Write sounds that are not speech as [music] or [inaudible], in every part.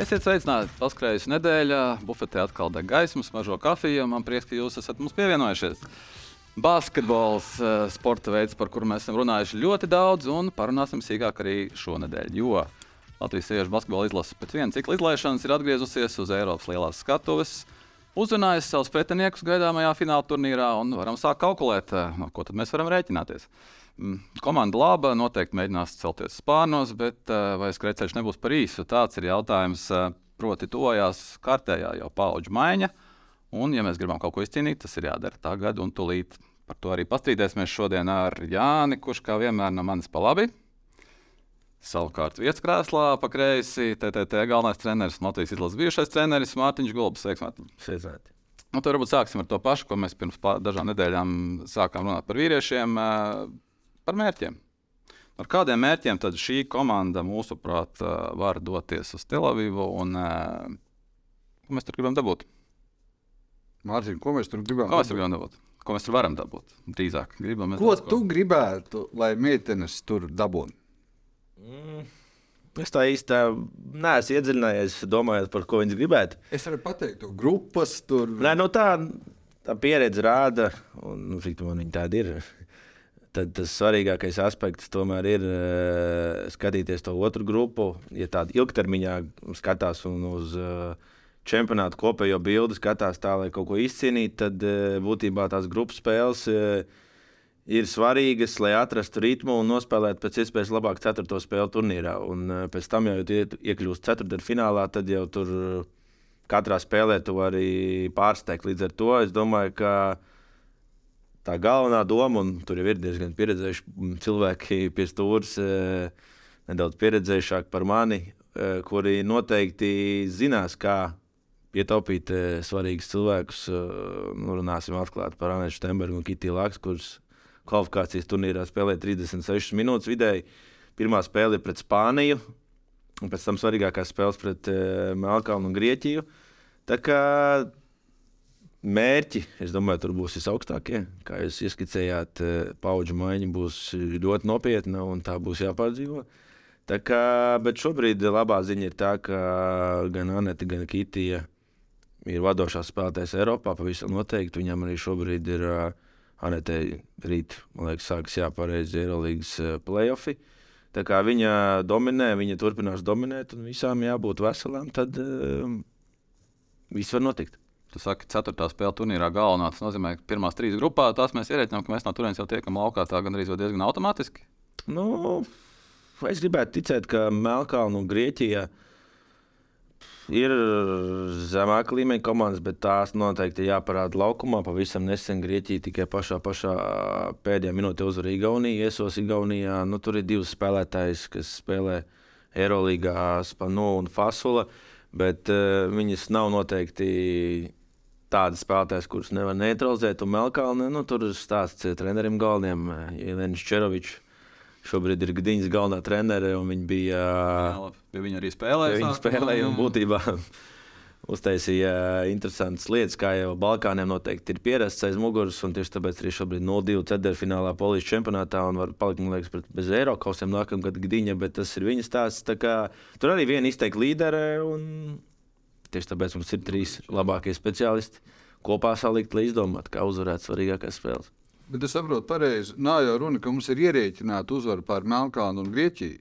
Esiet sveicināti! Paskrējusi nedēļa, bufetē atkal deg gaismas, mažo kafiju. Man prieks, ka jūs esat mums pievienojušies. Basketbols, eh, sporta veids, par kuru mēs esam runājuši ļoti daudz, un parunāsim sīkāk arī šonadēļ. Jo Latvijas sieviešu basketbola izlase pēc vienas cikla izlaišanas ir atgriezusies uz Eiropas lielās skatuves. Uzrunājusi savus pretiniekus gaidāmajā fināla turnīrā un varam sākt kalkulēt, eh, no ko tad mēs varam rēķināties. Mm, Komanda laba, noteikti mēģinās celties spārnos, bet eh, vai skrejceļš nebūs par īsu? Tāds ir jautājums. eh, Proti, tojās kārtējā jau paudžu maiņa. Un, ja mēs gribam kaut ko izcīnīt, tas ir jādara tagad un tūlīt. Par to arī pastrīdēsimies šodien ar Jāni, kurš kā vienmēr no manis pa labi. Savukārt, vietas krēslā pa kreisi TTT galvenais treneris, Latvijas izlases bijušais treneris Mārtiņš Gulbis. Sveiks, Mārtiņ! Sveicināti. Nu, tad varbūt sāksim ar to pašu, ko mēs pirms dažām nedēļām sākām runāt par vīriešiem, eh, par mērķiem. Ar kādiem mērķiem tad šī komanda, mūsuprāt, eh, var doties uz Telavivu un eh, ko mēs tur gribam dabūt? Mārtiņ, ko mēs tur gribam? Ko mēs tur gribam dabūt? Ko mēs tur varam dabūt? Drīzāk, gribam. mēs Ko daudz tu gribētu, lai meitenes tur dabūtu? Mm. Es tā īsti neesmu iedziļinājies, domājot par ko viņas gribētu. Es varu pateikt, to grupas tur. Nē, nu tā, tā pieredze rāda, un nu, viņa tāda ir. Tad tas svarīgākais aspekts tomēr ir uh, skatīties to otru grupu. Ja tāda ilgtermiņā skatās un uz uh, čempionātu kopējo bildi skatās tā, lai kaut ko izcīnītu, tad uh, būtībā tās grupas spēles uh, ir svarīgas, lai atrastu ritmu un nospēlētu pēc iespējas labāk ceturto spēļu turnīrā. Un pēc tam, ja iet- iekļūsi ceturtdaļfinālā, tad jau tur katrā spēlē tu vari pārsteigt. Līdz ar to es domāju, ka tā galvenā doma, un tur jau ir diezgan pieredzējuši cilvēki pie stūres, eh, nedaudz pieredzējušāki par mani, eh, kuri noteikti zinās, kā ietaupīt eh, svarīgus cilvēkus. Nu, runāsim atklāti par Anēšu Stembergu un Kitiju Laks, kurus kvalifikācijas turnīrā spēlē 36 minūtes vidēji. Pirmā spēle ir pret Spāniju, un pēc tam svarīgākās spēles pret Melnkalnu un Grieķiju. Tā kā mērķi, es domāju, tur būs visaugstākie. Kā jūs ieskicējāt, eh, paudžu maiņa būs ļoti nopietna un tā būs jāpārdzīvo. Tā kā, bet šobrīd labā ziņa ir tā, ka gan Anita, gan Kitija ir vadošās spēlētājas Eiropā. Pavisam noteikti viņam arī šobrīd ir uh, Anitei rīt, man liekas, sākas jāpareizi Eirolandes uh, playoffi. Tā kā viņa dominē, viņa turpinās dominēt, un visām jābūt veselām, tad uh, viss var notikt. Tu saki, ceturtā spēle turnīrā galvenā. Tas nozīmē, ka pirmās trīs grupā tās mēs ierēķinām, ka mēs no turienes jau tiekam laukā tā gan arī diezgan automātiski. Nu, es gribētu ticēt, ka Melnkalna un Grieķija ir zemāka līmeņa komandas, bet tās noteikti jāparāda laukumā. Pavisam nesen Grieķija tikai pašā, pašā pēdējā minūtē uzvarēja Igauniju. Iesos Igaunijā. Nu, tur ir divas spēlētājas, kas spēlē Eirolandā, Spanu un Fasula. Bet uh, viņas nav noteikti tādas spēlētājas, kuras nevar neutralizēt. Un Melnkalne, nu, tur ir stāsts eh, trenerim galvenajam, Jelēnis Čerovičs. Šobrīd ir Gdiņas galvenā trenere, un viņa bija. Jā, labi. Pie viņa arī spēlēja. Viņa sākumā, spēlēja un būtībā [laughs] uztaisīja interesantas lietas, kā jau Balkāniem noteikti ir pierasts aiz muguras. un Tieši tāpēc arī šobrīd 0-2 ceturtfinālā Polijas čempionātā un var palikt, man liekas, pret- bez eiro kausiem nākamgad Gdiņa, bet tas ir viņas stāsts. Tur arī viena izteikta līdere, un tieši tāpēc mums ir trīs labākie speciālisti kopā salikt, lai izdomātu, kā uzvarēt svarīgākās spēles. Bet es saprotu, pareizi. Nav jau runa, ka mums ir ierēķināta uzvara pār Melnkalnu un Grieķiju.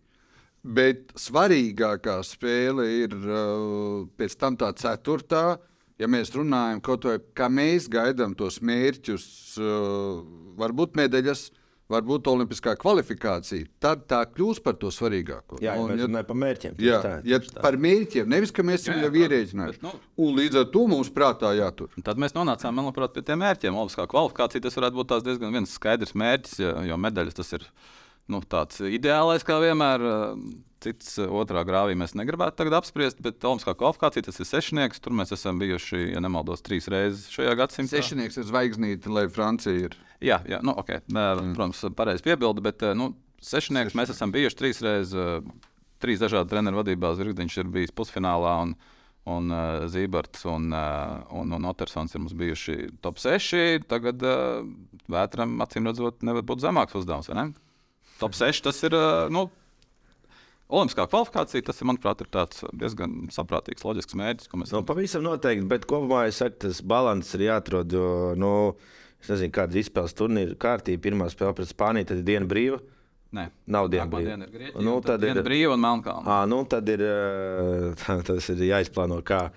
Bet svarīgākā spēle ir uh, pēc tam tā ceturtā. Ja mēs runājam kaut vai kā mēs gaidām tos mērķus, uh, varbūt medaļas, varbūt olimpiskā kvalifikācija, tad tā kļūs par to svarīgāko. Jā, Un, ja- runājam par mērķiem. Jā, tā, ja tā. par mērķiem, nevis ka mēs Jā, jau bet, nu- Un līdz ar to mums prātā jātur. Tad mēs nonācām manuprāt, pie tiem mērķiem. Olimpiskā kvalifikācija tas varētu būt tās diezgan viens skaidrs mērķis, jo, jo medaļas tas ir nu, tāds ideālais, kā vienmēr. Cits eh, otrā grāvī mēs negribētu tagad apspriest, bet Olimpiskā kvalifikācija tas ir sešnieks. Tur mēs esam bijuši, ja nemaldos, trīs reizes šajā gadsimtā. Sešnieks ir zvaigznīte, lai Francija ir. Jā, jā nu, okay. Nē, protams, pareizi piebildi, bet eh, nu, sešnieks mēs esam bijuši trīs reizes. eh, Trīs dažādu treneru vadībā Zvirgdiņš ir bijis pusfinālā. Un, un uh, Zīberts un, uh, un, un Otersons ir mums bijuši top 6. Tagad uh, Vētram, acīm redzot, nevar būt zemāks uzdevums. ne? Top 6 tas ir. Uh, nu, Olimpiskā kvalifikācija, tas, manuprāt, ir diezgan saprātīgs, loģisks mērķis, ko mēs nu, pavisam noteikti. Bet kopumā es saku, tas līdzsvars ir jāatrod. Jo, nu, es nezinu, kāda izspēles turnīra kārtība. Pirmā spēle pret Spāniju, tad ir diena brīva. Nē, nav diena brīva. Diena ir Grieķija, nu, tad, tad ir brīva un melnkalna. Nu, tad ir, tā, [laughs] tas ir jāizplāno. Kā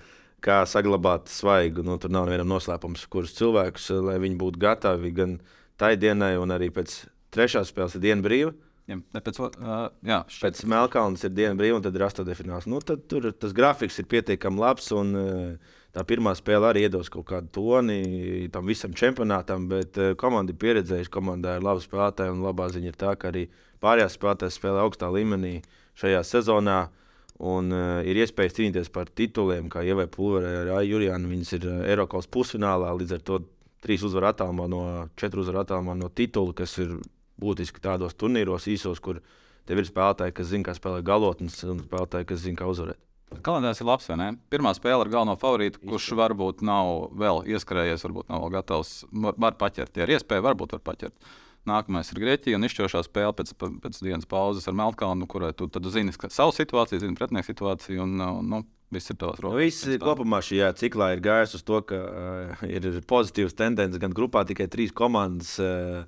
kā saglabāt svaigu. Nu, tur nav nevienam noslēpums, kurus cilvēkus, lai viņi būtu gatavi gan tai dienai, un arī pēc trešās spēles ir diena brīva. Ja, pēc uh, jā, pēc Melnkalnes ir diena brīva, un tad ir astotdaļfināls. Nu, tad tur tas grafiks ir pietiekami labs, un uh, tā pirmā spēle arī iedos kaut kādu toni tam visam čempionātam, bet uh, komanda ir pieredzējusi, komandai ir labi spēlētāji, un labā ziņa ir tā, ka arī pārējās spēlētājas spēlē augstā līmenī šajā sezonā. Un, uh, ir iespējas cīnīties par tituliem, kā Ievai Pulverē ar Aiju Jurijānu. Viņas ir Eiropas pusfinālā, līdz ar to trīs uzvaru attālumā no četru uzvaru attālumā no titula, kas ir būtiski tādos turnīros īsos, kur tev ir spēlētāji, kas zina, kā spēlēt galotnes, un spēlētāji, kas zina, kā uzvarēt. Kalendārs ir labs, vai ne? Pirmā spēle ar galveno favorītu, kurš varbūt nav vēl ieskrējies, varbūt nav vēl gatavs, var paķert. Ja ir iespēja, varbūt var paķert. Nākamais ir Grieķija un izšķirošā spēle pēc, pēc dienas pauzes ar Melnkalnu, kurai tu zini savu situāciju, zini pretinieku situāciju. Un, nu, Viss ir tavs rokas. Viss kopumā šajā ciklā ir gājis uz to, ka uh, ir pozitīvas tendences. Gan grupā tikai trīs komandas uh,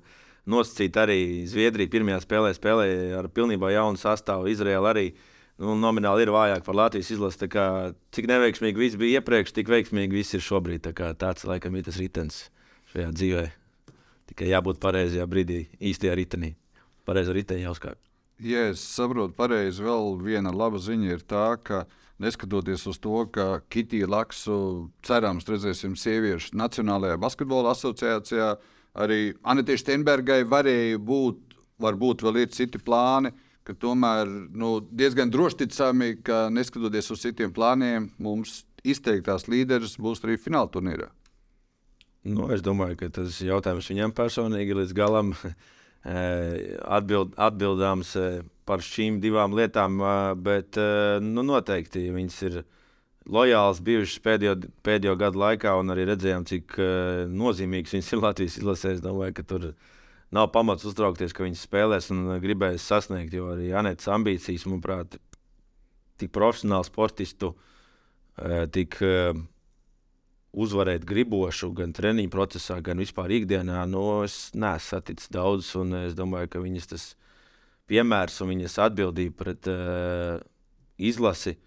nosacīt arī Zviedrija pirmajā spēlē spēlēja ar pilnībā jaunu sastāvu. Izraela arī nu, nomināli ir vājāk par Latvijas izlasi. Kā, cik neveiksmīgi viss bija iepriekš, tik veiksmīgi viss ir šobrīd. Tā tāds laikam ir tas ritenis šajā dzīvē. Tikai jābūt pareizajā brīdī, īstajā ritenī. Pareizā ritenī jāuzkāpj. Ja es saprotu pareizi, vēl viena laba ziņa ir tā, ka neskatoties uz to, ka Kitija Laksu cerams redzēsim sieviešu Nacionālajā basketbola asociācijā, arī Anitē Steinbergai varēja būt, varbūt vēl ir citi plāni, ka tomēr nu, diezgan droši ticami, ka neskatoties uz citiem plāniem, mums izteiktās līderis būs arī fināla turnīrā. Nu, es domāju, ka tas jautājums viņam personīgi līdz galam [laughs] Eh, atbild, atbildāms eh, par šīm divām lietām, eh, bet nu, noteikti viņas ir lojāls bijušas pēdējo, pēdējo gadu laikā, un arī redzējām, cik nozīmīgs viņas ir Latvijas izlasē. Es domāju, ka tur nav pamats uztraukties, ka viņas spēlēs un gribēs sasniegt, jo arī Anētas ambīcijas, manuprāt, tik profesionāli sportistu, tik uzvarēt gribošu gan treniņu procesā, gan vispār ikdienā, nu, es neesmu saticis daudz, un es domāju, ka viņas tas piemērs un viņas atbildība pret uh, izlasi,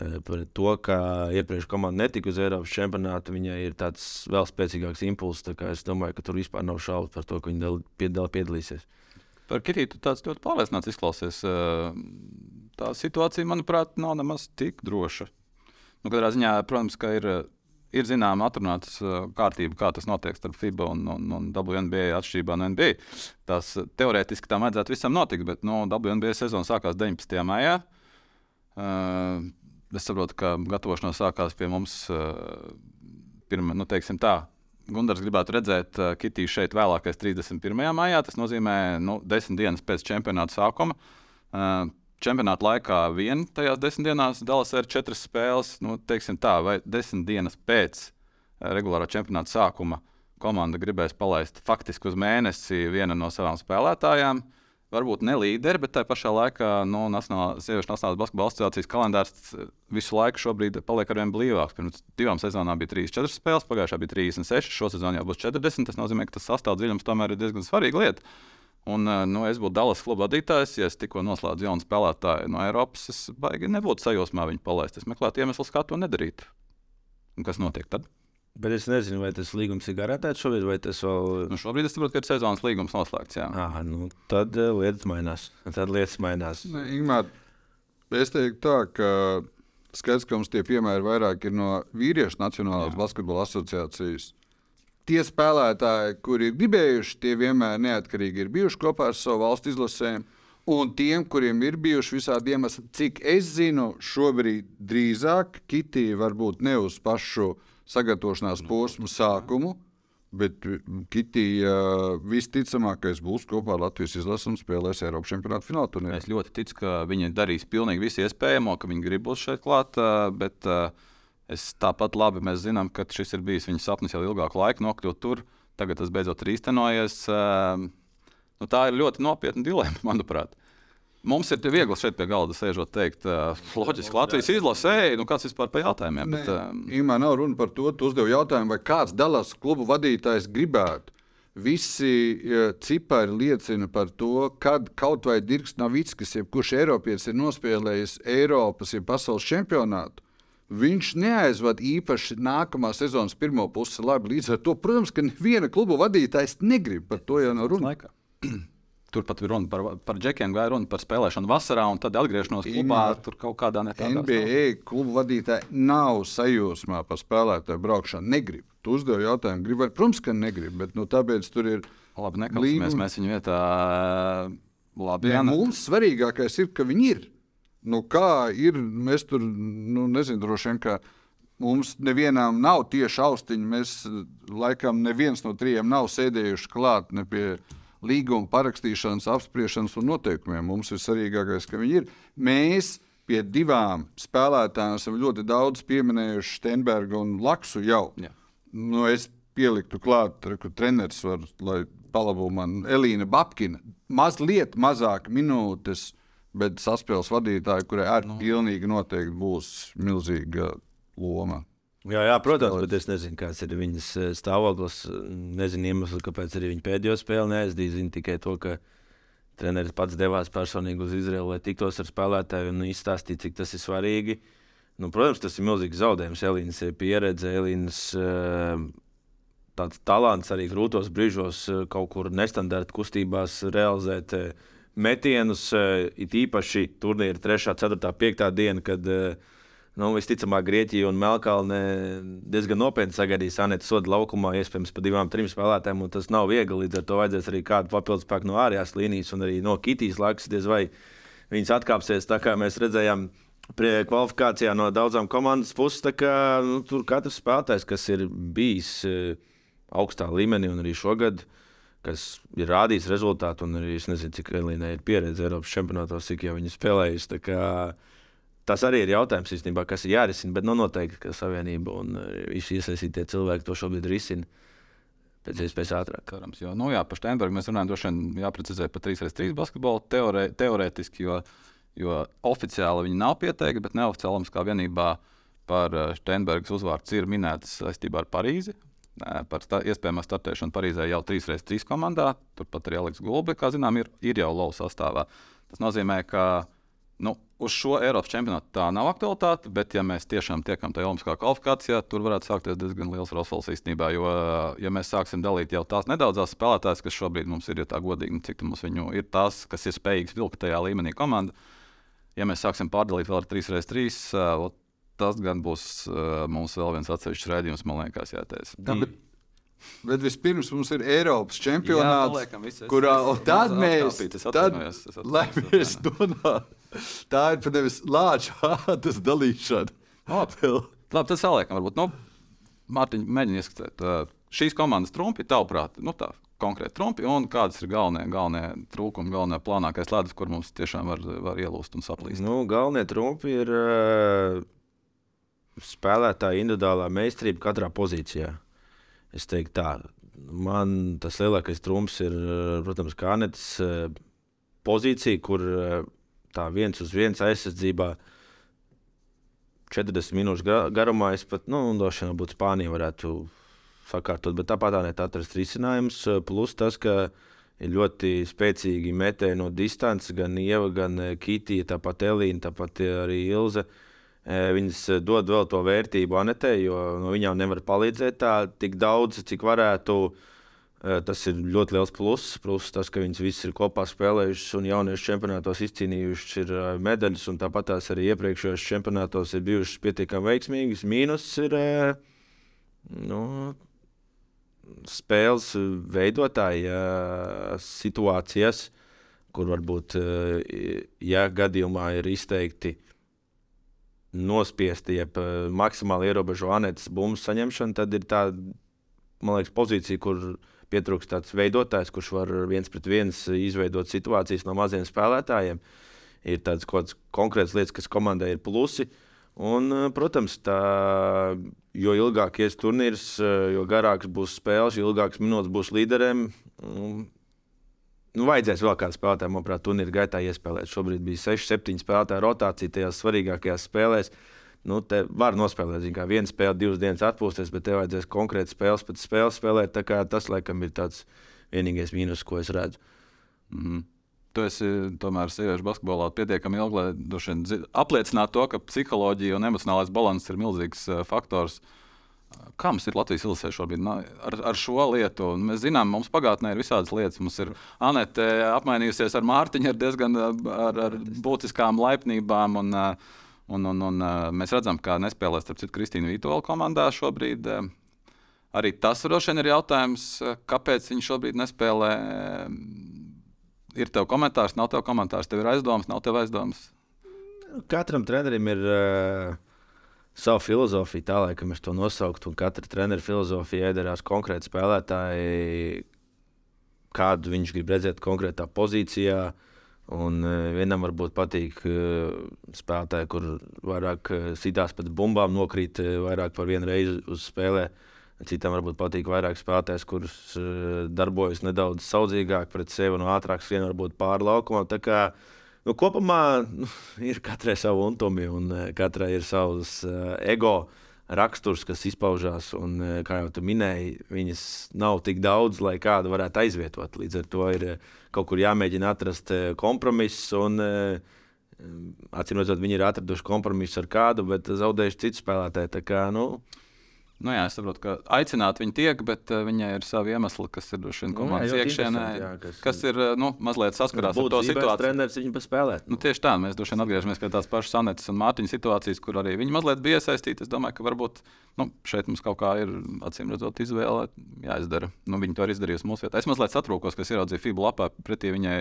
uh, pret to, ka iepriekš komanda netika uz Eiropas čempionātu, viņai ir tāds vēl spēcīgāks impulss. Es domāju, ka tur vispār nav šaubu par to, ka viņa piedal, piedalīsies. Par Kirītu tāds ļoti pārliecināts izklausies. Tā situācija, manuprāt, nav nemaz tik droša. Nu, katrā ziņā, protams, ka ir ir zināma atrunātas kārtība, kā tas notiek starp FIBA un, un, un WNBA atšķirībā no NBA. Tas teorētiski tam vajadzētu visam notikt, bet nu, WNBA sezona sākās 19. maijā. Uh, es saprotu, ka gatavošanās sākās pie mums uh, pirmā, nu, teiksim tā. Gunārs gribētu redzēt uh, Kitiju šeit vēlākais 31. maijā. Tas nozīmē nu, desmit dienas pēc čempionāta sākuma. Uh, čempionāta laikā vien tajās desmit dienās Dallas ir četras spēles, nu, teiksim tā, vai desmit dienas pēc eh, regulārā čempionāta sākuma komanda gribēs palaist faktiski uz mēnesi vienu no savām spēlētājām. Varbūt ne līderi, bet tajā pašā laikā nu, Nacionālā, Sieviešu Nacionālās basketbola asociācijas kalendārs visu laiku šobrīd paliek ar vien blīvāks. Pirms divām sezonām bija 34 spēles, pagājušā bija 36, šo sezonu jau būs 40. Tas nozīmē, ka tas sastāvdaļums tomēr ir diezgan svarīga lieta. Un, eh, nu, es būtu Dallas kluba vadītājs, ja es tikko noslēdzu jaunu spēlētāju no Eiropas. Es baigi nebūtu sajūsmā viņu palaist. Es meklētu iemeslu, kā to nedarīt. Un kas notiek tad? Bet es nezinu, vai tas līgums ir garantēts šobrīd, vai tas vēl. Nu, šobrīd es saprotu, ka ir sezonas līgums noslēgts. Jā, ah, nu, tad uh, lietas mainās. Tad lietas mainās. Ne, Ingmār, es teiktu tā, ka skaidrs, ka mums tie piemēri vairāk ir no vīriešu Nacionālās jā. basketbola asociācijas tie spēlētāji, kuri ir gribējuši, tie vienmēr neatkarīgi ir bijuši kopā ar savu valstu izlasēm. Un tiem, kuriem ir bijuši visādi iemesli, cik es zinu, šobrīd drīzāk Kitija varbūt ne uz pašu sagatavošanās posmu sākumu, bet Kitija visticamākais būs kopā ar Latvijas izlasi un spēlēs Eiropas čempionāta fināla turnīrā. Es ļoti ticu, ka viņi darīs pilnīgi visu iespējamo, ka viņi grib būt šeit klāt. Bet, Es tāpat labi mēs zinām, ka šis ir bijis viņa sapnis jau ilgāku laiku nokļūt tur. Tagad tas beidzot ir īstenojies. Nu, tā ir ļoti nopietna dilemma, [laughs] manuprāt. Mums ir viegli šeit pie galda sēžot, teikt, uh, loģiski, Latvijas izlasē, nu kāds vispār par jautājumiem. Nē, Bet, uh, Imā nav runa par to, tu uzdevi jautājumu, vai kāds dalās klubu vadītājs gribētu. Visi cipari liecina par to, kad kaut vai Dirks Novickis, jebkurš Eiropietis ir nospēlējis Eiropas, ja pasaules čempionātu, viņš neaizvada īpaši nākamā sezonas pirmo pusi. Labi, līdz ar to, protams, ka neviena klubu vadītājs negrib par to jau nav runa. laikā. Tur pat ir runa par, par džekiem, vai runa par spēlēšanu vasarā, un tad atgriešanos klubā. Imā. Tur kaut kādā ne tādā NBA klubu vadītāji nav sajūsmā par spēlētāju braukšanu. Negrib. Tu uzdevi jautājumu, grib, vai? protams, ka negrib, bet nu, tāpēc tur ir. Labi, nekausimies. Mēs viņu vietā. Labi, Ja, mums svarīgākais ir, ka viņi ir. Nu, kā ir, mēs tur, nu, nezinu, droši vien, ka mums nevienam nav tieši austiņi. Mēs, laikam, neviens no trijiem nav sēdējuši klāt ne pie līguma parakstīšanas, apspriešanas un noteikumiem. Mums ir svarīgākais, ka viņi ir. Mēs pie divām spēlētājām esam ļoti daudz pieminējuši Steinbergu un Laksu jau. Jā. Nu, es pieliktu klāt, ka treneris var, lai palabotu man Elīna Babkina. Mazliet mazāk minūtes, bet saspēles vadītāji, kurai arī nu. pilnīgi noteikti būs milzīga loma. Jā, jā, protams, bet es nezinu, kāds ir viņas eh, stāvoklis. Nezinu iemeslu, kāpēc arī viņa pēdējo spēli neaizdīja. Zinu tikai to, ka treneris pats devās personīgi uz Izraelu, lai tiktos ar spēlētāju un izstāstītu, cik tas ir svarīgi. Nu, protams, tas ir milzīgs zaudējums. Elīnas pieredze, Elīnas eh, talants arī grūtos brīžos eh, kaut kur nestandarta kustībās realizēt metienus. It īpaši turnīra 3, 4, 5 diena, kad eh, nu, visticamāk Grieķija un Melkalne diezgan nopietni sagaidīs Anētu sodu laukumā, iespējams, pa divām, trim spēlētājiem. Tas nav viegli. Līdz ar to vajadzēs arī kādu papildus spēku no ārējās līnijas un arī no Kitijas lakas. Diez vai viņas atkāpsies tā, kā mēs redzējām. Kvalifikācijā no daudzām komandas puses, kā nu, tur katrs spēlētājs, kas ir bijis eh, augstā līmenī un arī šogad, kas ir rādījis rezultātu, un arī es nezinu, cik Elīnai ir pieredze Eiropas čempionātos, cik jau viņa spēlējusi. Tas arī ir jautājums, īstenībā, kas ir jārisina. Bet nu, noteikti, ka Savienība un eh, visi iesaistītie cilvēki to šobrīd risina pēc iespējas ātrāk. Cerams, jo, nu, jā, par Steinbergu mēs runājam, droši vien jāprecizē par 3x3 basketbolu teorē, teorētiski, jo, jo oficiāli viņi nav pieteikti, bet neoficiāli mums kā vienībā par eh, Steinbergas uzvārds ir minētas saistībā ar Parīzi. Nē, Par sta iespējamo startēšanu Parīzē jau 3x3 komandā. Turpat arī Aleks Gulbe, kā zinām, ir, ir jau lauva sastāvā. Tas nozīmē, ka nu, uz šo Eiropas čempionātu tā nav aktualitāte, bet, ja mēs tiešām tiekam tajā Olimpiskā kvalifikācijā, tur varētu sākties diezgan liels rosals īstenībā. Jo, ja mēs sāksim dalīt jau tās nedaudzās spēlētājas, kas šobrīd mums ir, ja tā godīgi, nu, cik mums viņu ir tās, kas ir spējīgas vilkt tajā līmenī komanda, ja mēs sāksim pārdalīt vēl ar 3x3, uh, tas gan būs uh, mums vēl viens atsevišķs rādījums, man liekas, jātaisa. Jā, bet, bet vispirms mums ir Eiropas čempionāts, paliekam visi. Es- kurā es- tad es mēs, es tad, atvainojos, es atvainojos, lai es mēs nonāktu, [laughs] tā ir pat nevis lāčādas [laughs] dalīšana. Labi, labi tad saliekam, varbūt. Nu, Mārtiņ, mēģini ieskatīt. Šīs komandas trumpi, tavuprāt, nu tā, konkrēti trumpi, un kādas ir galvenie, galvenie trūkumi, galvenā plānākais ledus, kur mums tiešām var, var ielūst un saplīst. Nu, galvenie trumpi ir uh, spēlētāja individuālā meistarība katrā pozīcijā. Es teiktu, tā. Man tas lielākais trumps ir, protams, Kānetes uh, pozīcija, kur uh, tā viens uz viens aizsardzībā 40 minūšu ga- garumā es pat, nu, droši vien būtu Spānija varētu sakārtot, bet tāpat tā net atrast risinājums. Plus tas, ka ir ļoti spēcīgi metēji no distances, gan Ieva, gan eh, Kitija, tāpat Elīna, tāpat eh, arī Ilze. Eh, Viņas dod vēl to vērtību Anetē, jo no viņām nevar palīdzēt tā tik daudz, cik varētu. Eh, Tas ir ļoti liels pluss. Plus tas, ka viņas visas ir kopā spēlējušas un jauniešu čempionātos izcīnījušas ir medaļas, un tāpat tās arī iepriekšējos čempionātos ir bijušas pietiekami veiksmīgas. Mīnus ir nu, spēles veidotāja situācijas, kur varbūt, ja gadījumā ir izteikti nospiesti, eh, maksimāli ierobežo anētas bumbu saņemšanu, tad ir tā, man liekas, pozīcija, kur pietrūkst tāds veidotājs, kurš var viens pret viens izveidot situācijas no maziem spēlētājiem. Ir tādas kaut kādas konkrētas lietas, kas komandai ir plusi. Un, eh, protams, tā, jo ilgāk ies turnīrs, eh, jo garāks būs spēles, jo ilgāks minūtes būs līderiem. Un Nu, vajadzēs vēl kādu spēlētāju, manuprāt, turnīra gaitā iespēlēt. Šobrīd bija 6-7 spēlētāju rotācija tajās svarīgākajās spēlēs. Nu, te var nospēlēt, kā viena spēle, divas dienas atpūsties, bet tev vajadzēs konkrēti spēles pēc spēles spēlēt. Tas, laikam, ir tāds vienīgais mīnus, ko es redzu. Mm -hmm. Tu esi tomēr sieviešu basketbolā pietiekami ilgi, lai apliecinātu to, ka psiholoģija un emocionālais līdzsvars ir milzīgs uh, faktors. Kā mums ir Latvijas ilgsē šobrīd ar, ar šo lietu? Mēs zinām, mums pagātnē ir visādas lietas. Mums ir Anete apmainījusies ar Mārtiņu ar diezgan ar, ar būtiskām laipnībām. Un, un, un, un, mēs redzam, ka nespēlē starp citu Kristīnu Vitola komandā šobrīd. Arī tas droši vien ir jautājums, kāpēc viņi šobrīd nespēlē ir tev komentārs, nav tev komentārs, tev ir aizdomas, nav tev aizdomas. Katram trenerim ir uh, sava filozofija, tā lai mēs to nosauktu. Katra treneru filozofija iedarās konkrēti spēlētāji, kādu viņš grib redzēt konkrētā pozīcijā. Un uh, vienam varbūt patīk uh, spēlētāji, kur vairāk uh, sitās pēc bumbām, nokrīt uh, vairāk par vienu reizi uz spēlēm Citam varbūt patīk vairāk spēlētājs, uh, darbojas nedaudz saudzīgāk pret sevi un ātrāk skrien varbūt pāri laukumam. Nu, kopumā nu, [laughs] ir katrai savi untumi un uh, katrai ir savs uh, ego raksturs, kas izpaužās. Un, uh, kā jau tu minēji, viņas nav tik daudz, lai kādu varētu aizvietot. Līdz ar to ir uh, kaut kur jāmēģina atrast uh, kompromiss. Un, Acīm redzot, viņi ir atraduši kompromisu ar kādu, bet zaudējuši citu spēlētāju. Kā, nu, Nu, jā, es saprotu, ka aicināt viņu tiek, bet uh, viņai ir savi iemesli, kas ir šī nu, komandas nu, iekšienē, jā, kas, kas ir uh, nu, mazliet saskarās ar to situāciju. Treneris viņu spēlēt. Nu, tieši tā, mēs droši vien atgriežamies pie tās pašas Anetes un Mārtiņa situācijas, kur arī viņi mazliet bija iesaistīti. Es domāju, ka varbūt nu, šeit mums kaut kā ir acīm redzot izvēle jāizdara. Nu, viņi to arī izdarījusi mūsu vietā. Es mazliet satrūkos, ka es ieraudzīju FIBA lapā, pretī viņai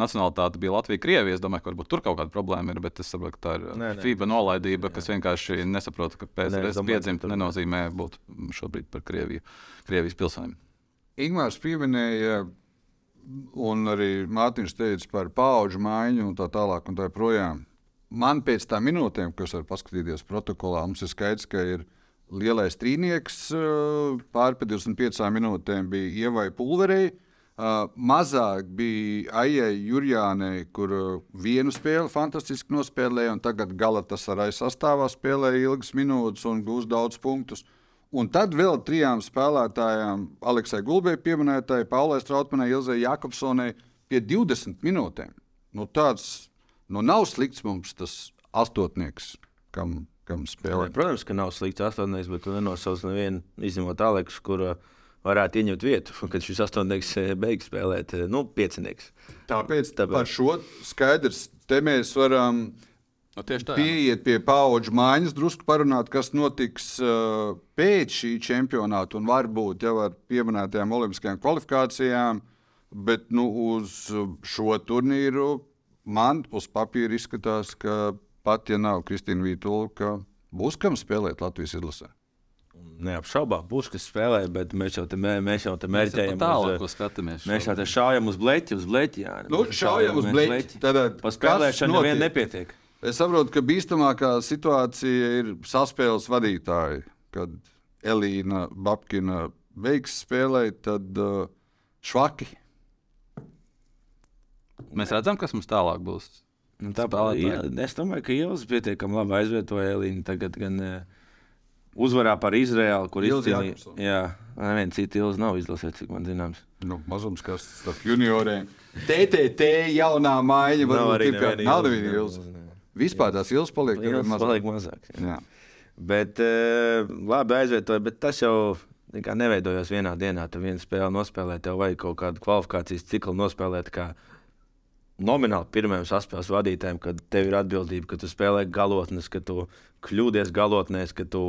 nacionālitāte bija Latvija, Krievija. Es domāju, ka varbūt tur kaut kāda problēma ir, bet es saprotu, ka tā ir nē, nē. FIBA nolaidība, kas vienkārši nesaprot, ka PSRS piedzimta nenozīmē būt šobrīd par Krieviju, Krievijas pilsēm. Ingūns pieminēja, un arī Mārtiņš teica par paudžu maiņu un tā tālāk. Un tā projām. Man pēc tam minūtēm, kas var paskatīties protokolā, mums ir skaidrs, ka ir lielais trīnieks. Pāri 25 minūtēm bija ievai pulverei. Uh, mazāk bija Aijai Jurjānai, kur uh, vienu spēli fantastiski nospēlēja, un tagad Galatas ar aiz sastāvā spēlēja ilgas minūtes un gūs daudz punktus. Uh, Un tad vēl trijām spēlētājām, Aleksai Gulbei pieminētai, Paulai Strautmanai, Ilzai Jakobsonai, pie 20 minūtēm. Nu, tāds nu, nav slikts mums tas astotnieks, kam, kam spēlē. Protams, ka nav slikts astotnieks, bet tu nenosauc nevienu, izņemot Aleksu, kur varētu ieņemt vietu, kad šis astotnieks eh, beigs spēlēt, eh, nu, piecinieks. Tāpēc, Tāpēc par šo skaidrs, te mēs varam. Um, No, nu, tā, Pieiet pie paudžu maiņas, drusku parunāt, kas notiks uh, pēc šī čempionāta un varbūt jau ar pieminētajām olimpiskajām kvalifikācijām. Bet nu, uz šo turnīru man uz papīra izskatās, ka pat ja nav Kristīna Vītola, būs kam spēlēt Latvijas izlasē. Neapšaubām, būs kas spēlē, bet mēs jau te, mē, mēs jau te mērķējam. Tālāk, uz, skatāmies. Mēs jau te šaujam uz bleķi, uz bleķi. Jā, nu, šaujam uz bleķi. Tad, pa spēlēšanu nevienam nepietiek. Es saprotu, ka bīstamākā situācija ir saspēles vadītāji. Kad Elīna Babkina beigs spēlēt, tad uh, švaki. Mēs redzam, kas mums tālāk būs. Nu, Tāpat es domāju, ka Ielas pietiekami labi aizvietoja Elīnu. Tagad gan uh, uzvarā par Izraēlu, kur izcīnīja. Jā, neviena cita Ielas nav izlasīta, cik man zināms. Nu, mazums, kas starp junioriem. TTT jaunā maiņa varbūt ir kā nav neviena Ielas. Vispār tās ilgas paliek, mazāk. paliek mazāk. Jā. Jā. Bet uh, labi aizvietoja, bet tas jau neveidojās vienā dienā. Tu vienu spēli nospēlēji, tev vajag kaut kādu kvalifikācijas ciklu nospēlēt. Nomināli pirmajam saspēles vadītājam, kad tev ir atbildība, ka tu spēlē galotnes, ka tu kļūdies galotnēs, ka tu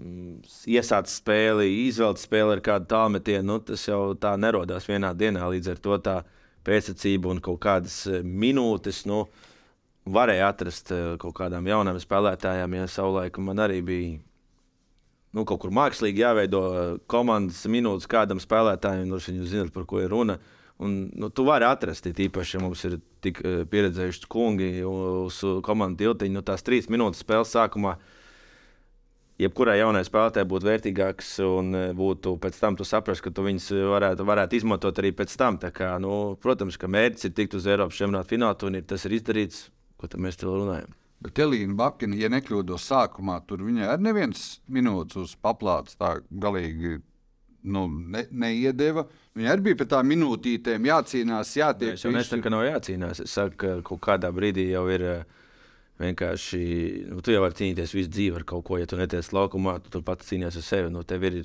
mm, iesāc spēli, izvelc spēli ar kādu tālmetienu. Nu, tas jau tā nerodās vienā dienā. Līdz ar to tā pēctecība un kaut kādas eh, minūtes. Nu, uh, varēja atrast eh, kaut kādām jaunām spēlētājām, ja savulaik man arī bija. Nu, kaut kur mākslīgi jāveido eh, komandas minūtes kādam spēlētājam, no viņa zinot, par ko ir runa. Un, nu, tu vari atrast, īpaši, ja mums ir tik uh, pieredzējuši kungi uz komandas tiltiņa, nu, tās trīs minūtes spēles sākumā. jebkurai jaunai spēlētājai būtu vērtīgāks un e, būtu pēc tam tu saprast, ka tu viņus varētu, varētu izmantot arī pēc tam. Kā, nu, protams, ka mērķis ir tikt uz Eiropas čempionāta fināla turnīru. Tas ir izdarīts, ko mēs te runājam. Bet Elīna Bakina, ja nekļūdos sākumā, tur viņai arī neviens minūtes uz paplātes tā galīgi nu, ne, neiedeva. Viņa arī bija pēc tam minūtītēm jācīnās, jātiek. Es jau nesaku, ka nav jācīnās. Es saku, ka kaut kādā brīdī jau ir. Uh, Vienkārši nu, tu jau vari cīnīties visu dzīvi ar kaut ko, ja tu netiec laukumā, tu turpat cīnīties ar sevi. Nu, tev ir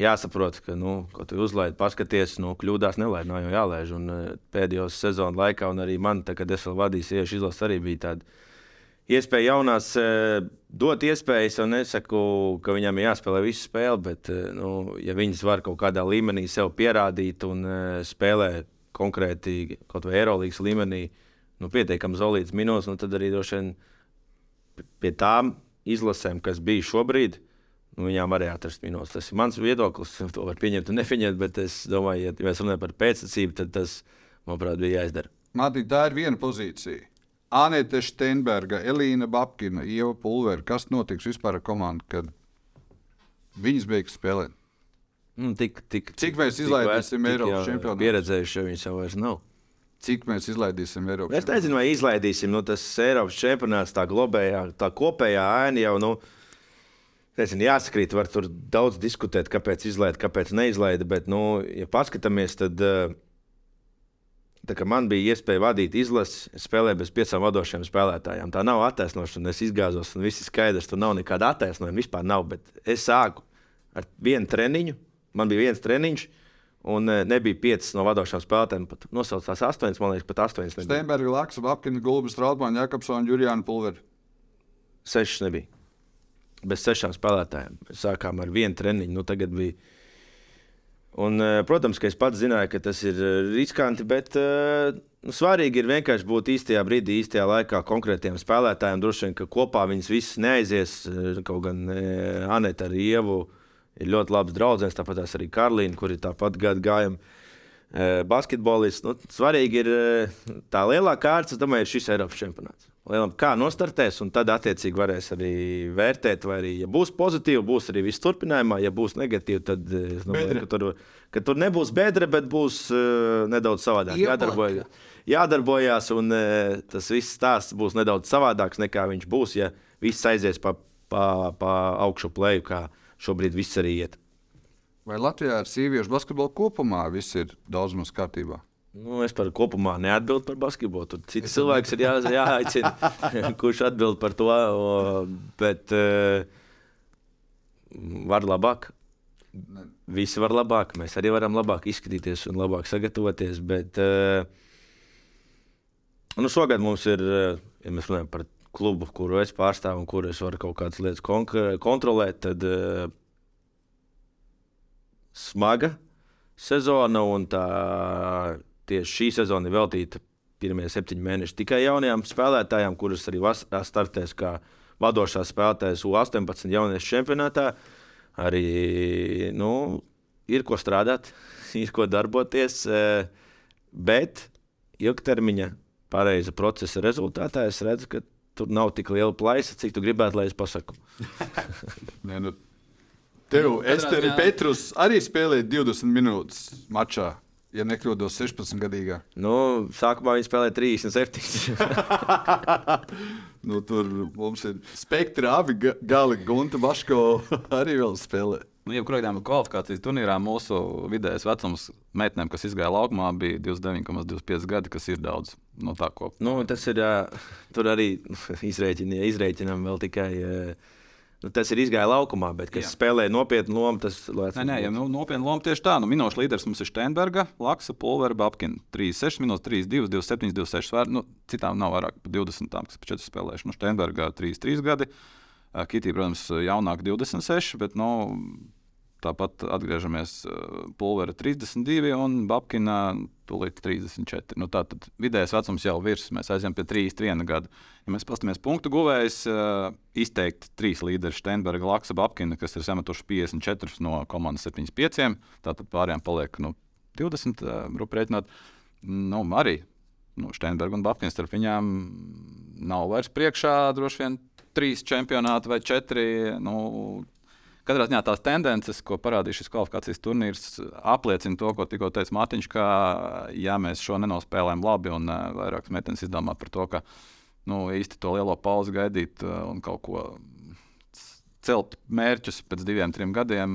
jāsaprot, ka, nu, ko tu uzlaidi, paskaties, nu, kļūdās, nelaid, nav jau jālaiž. Un, uh, pēdējos sezonu laikā, un arī man, tā, kad es vēl vadīju sieviešu izlases, arī bija tāda iespēja jaunās uh, dot iespējas. Es nesaku, ka viņam ir jāspēlē visu spēli, bet, uh, nu, ja viņas var kaut kādā līmenī sev pierādīt un spēlē konkrēti kaut vai Eirolandes līmenī, nu, pietiekami zolīts minūtes, nu, tad arī droši vien pie tām izlasēm, kas bija šobrīd, nu, viņām varēja atrast minūtes. Tas ir mans viedoklis. [laughs] To var pieņemt un nepieņemt, bet es domāju, ja mēs runājam par pēctecību, tad tas, manuprāt, bija jāizdara. Mātī, tā ir viena pozīcija. Anēta Steinberga, Elīna Babkina, Ieva Pulvera. Kas notiks vispār ar komandu, kad viņas beigs spēlēt? Nu, tik, tik, Cik mēs izlaidīsim Eiropas čempionātu? Pieredzējuši, ja viņas jau vairs nav cik mēs izlaidīsim Eiropas Es nezinu, vai izlaidīsim. Nu, tas Eiropas čempionāts, tā globējā, tā kopējā aina jau. Nu, Nezinu, jāsakrīt, var tur daudz diskutēt, kāpēc izlaida, kāpēc neizlaida. Bet, nu, ja paskatāmies, tad eh, man bija iespēja vadīt izlasi, spēlēt bez piecām vadošiem spēlētājiem. Tā nav attaisnošana. Es izgāzos, un viss ir skaidrs. Tur nav nekāda attaisnojuma vispār. Nav, bet es sāku ar vienu treniņu. Man bija viens treniņš, Un e, nebija piecas no vadošām spēlētājiem. Pat nosaucās astoņas, man liekas, pat astoņas. Steinberga, Laksa, Apkins, Gulbis, Trautmāns, Jakobsons, Jurijāna Pulveri. Sešas nebija. Bez sešām spēlētājiem. Sākām ar vienu treniņu. Nu, tagad bija. Un, e, protams, ka es pats zināju, ka tas ir e, riskanti, bet nu, svarīgi ir vienkārši būt īstajā brīdī, īstajā laikā konkrētiem spēlētājiem. Droši vien, ka kopā viņas visas neaizies. Kaut gan Anita ar Ievu ir ļoti labs draugs. Tāpat arī Karlīna, kur ir tāpat gadu gājuma e, basketbolists. Nu, svarīgi ir tā lielā kārta, es domāju, ir šis Eiropas čempionāts. Lielam, kā nostartēs, un tad attiecīgi varēs arī vērtēt, vai arī, ja būs pozitīvi, būs arī viss turpinājumā, ja būs negatīvi, tad e, es domāju, ka tur, ka tur nebūs bedre, bet būs uh, nedaudz savādāk. Jādarbojas, jādarbojās, un uh, tas viss stāsts būs nedaudz savādāks nekā viņš būs, ja viss aizies pa, pa, pa augšu plēju. Kā, šobrīd viss arī iet. Vai Latvijā ar sieviešu basketbolu kopumā viss ir daudz maz kārtībā? Nu, es par kopumā neatbildu par basketbolu. Tur cits cilvēks ir jā, jāaicina, [laughs] kurš atbild par to. Bet uh, var labāk. Visi var labāk. Mēs arī varam labāk izskatīties un labāk sagatavoties. Bet uh, nu, šogad mums ir, ja mēs runājam par klubu, kuru es pārstāvu un kur es varu kaut kādas lietas kontrolēt, tad uh, smaga sezona. Tā, tieši šī sezona ir veltīta pirmie septiņi mēneši tikai jaunajām spēlētājām, kuras arī startēs kā vadošās spēlētājas U-18 jauniešu čempionātā. Arī nu, ir ko strādāt, [laughs] ir ko darboties, eh, bet ilgtermiņa pareiza procesa rezultātā es redzu, ka tur nav tik liela plaisa, cik tu gribētu, lai es pasaku. [laughs] Nē, nu, tev, Esteri Petrus, arī spēlēja 20 minūtes mačā. Ja nekļūdos 16 gadīgā. Nu, sākumā viņa spēlēja 37. [laughs] nu, tur mums ir spektra abi gali. Gunta Baško [laughs] arī vēl spēlē. Nu, Jebkurā gadījumā kvalifikācijas turnīrā mūsu vidējais vecums meitenēm, kas izgāja laukumā, bija 29,25 gadi, kas ir daudz no tā kopā. Nu, tas ir tur arī [laughs] izrēķinām vēl tikai. Nu, tas ir izgājis laukumā, bet kas Jā. spēlē nopietnu lomu, tas ir. Nē, nē, ja, nu, nopietnu lomu tieši tā. Nu, Minošs līderis mums ir Steinberga, Laksa, Pulvera, Babkina. 36 minūtes, 3, 2, 27, 26. Vēr, nu, citām nav vairāk par 20, tām, kas pa 4 spēlējuši. Nu, Steinberga 3, 3 gadi. Kitī, protams, jaunāk 26, bet nu, Tāpat atgriežamies uh, Pulvera 32 un Babkina tūlīt 34. Nu, Tātad vidējais vecums jau virs, mēs aizjām pie 31 gadu. Ja mēs paskatāmies punktu guvējs, uh, izteikti trīs līderi - Steinberga, Laksa, Babkina, kas ir sametuši 54 no komandas 75. Tātad pārējām paliek nu, 20 uh, ruprēķinot. Nu, arī nu, Steinberga un Babkina starp viņām nav vairs priekšā droši vien trīs čempionāti vai četri. Nu, Katrā ziņā tās tendences, ko parādīja šis kvalifikācijas turnīrs, apliecina to, ko tikko teica Mārtiņš, ka, ja mēs šo nenospēlējam labi un uh, vairākas meitenes izdomā par to, ka nu, īsti to lielo pauzi gaidīt uh, un kaut ko celt mērķus pēc diviem, trim gadiem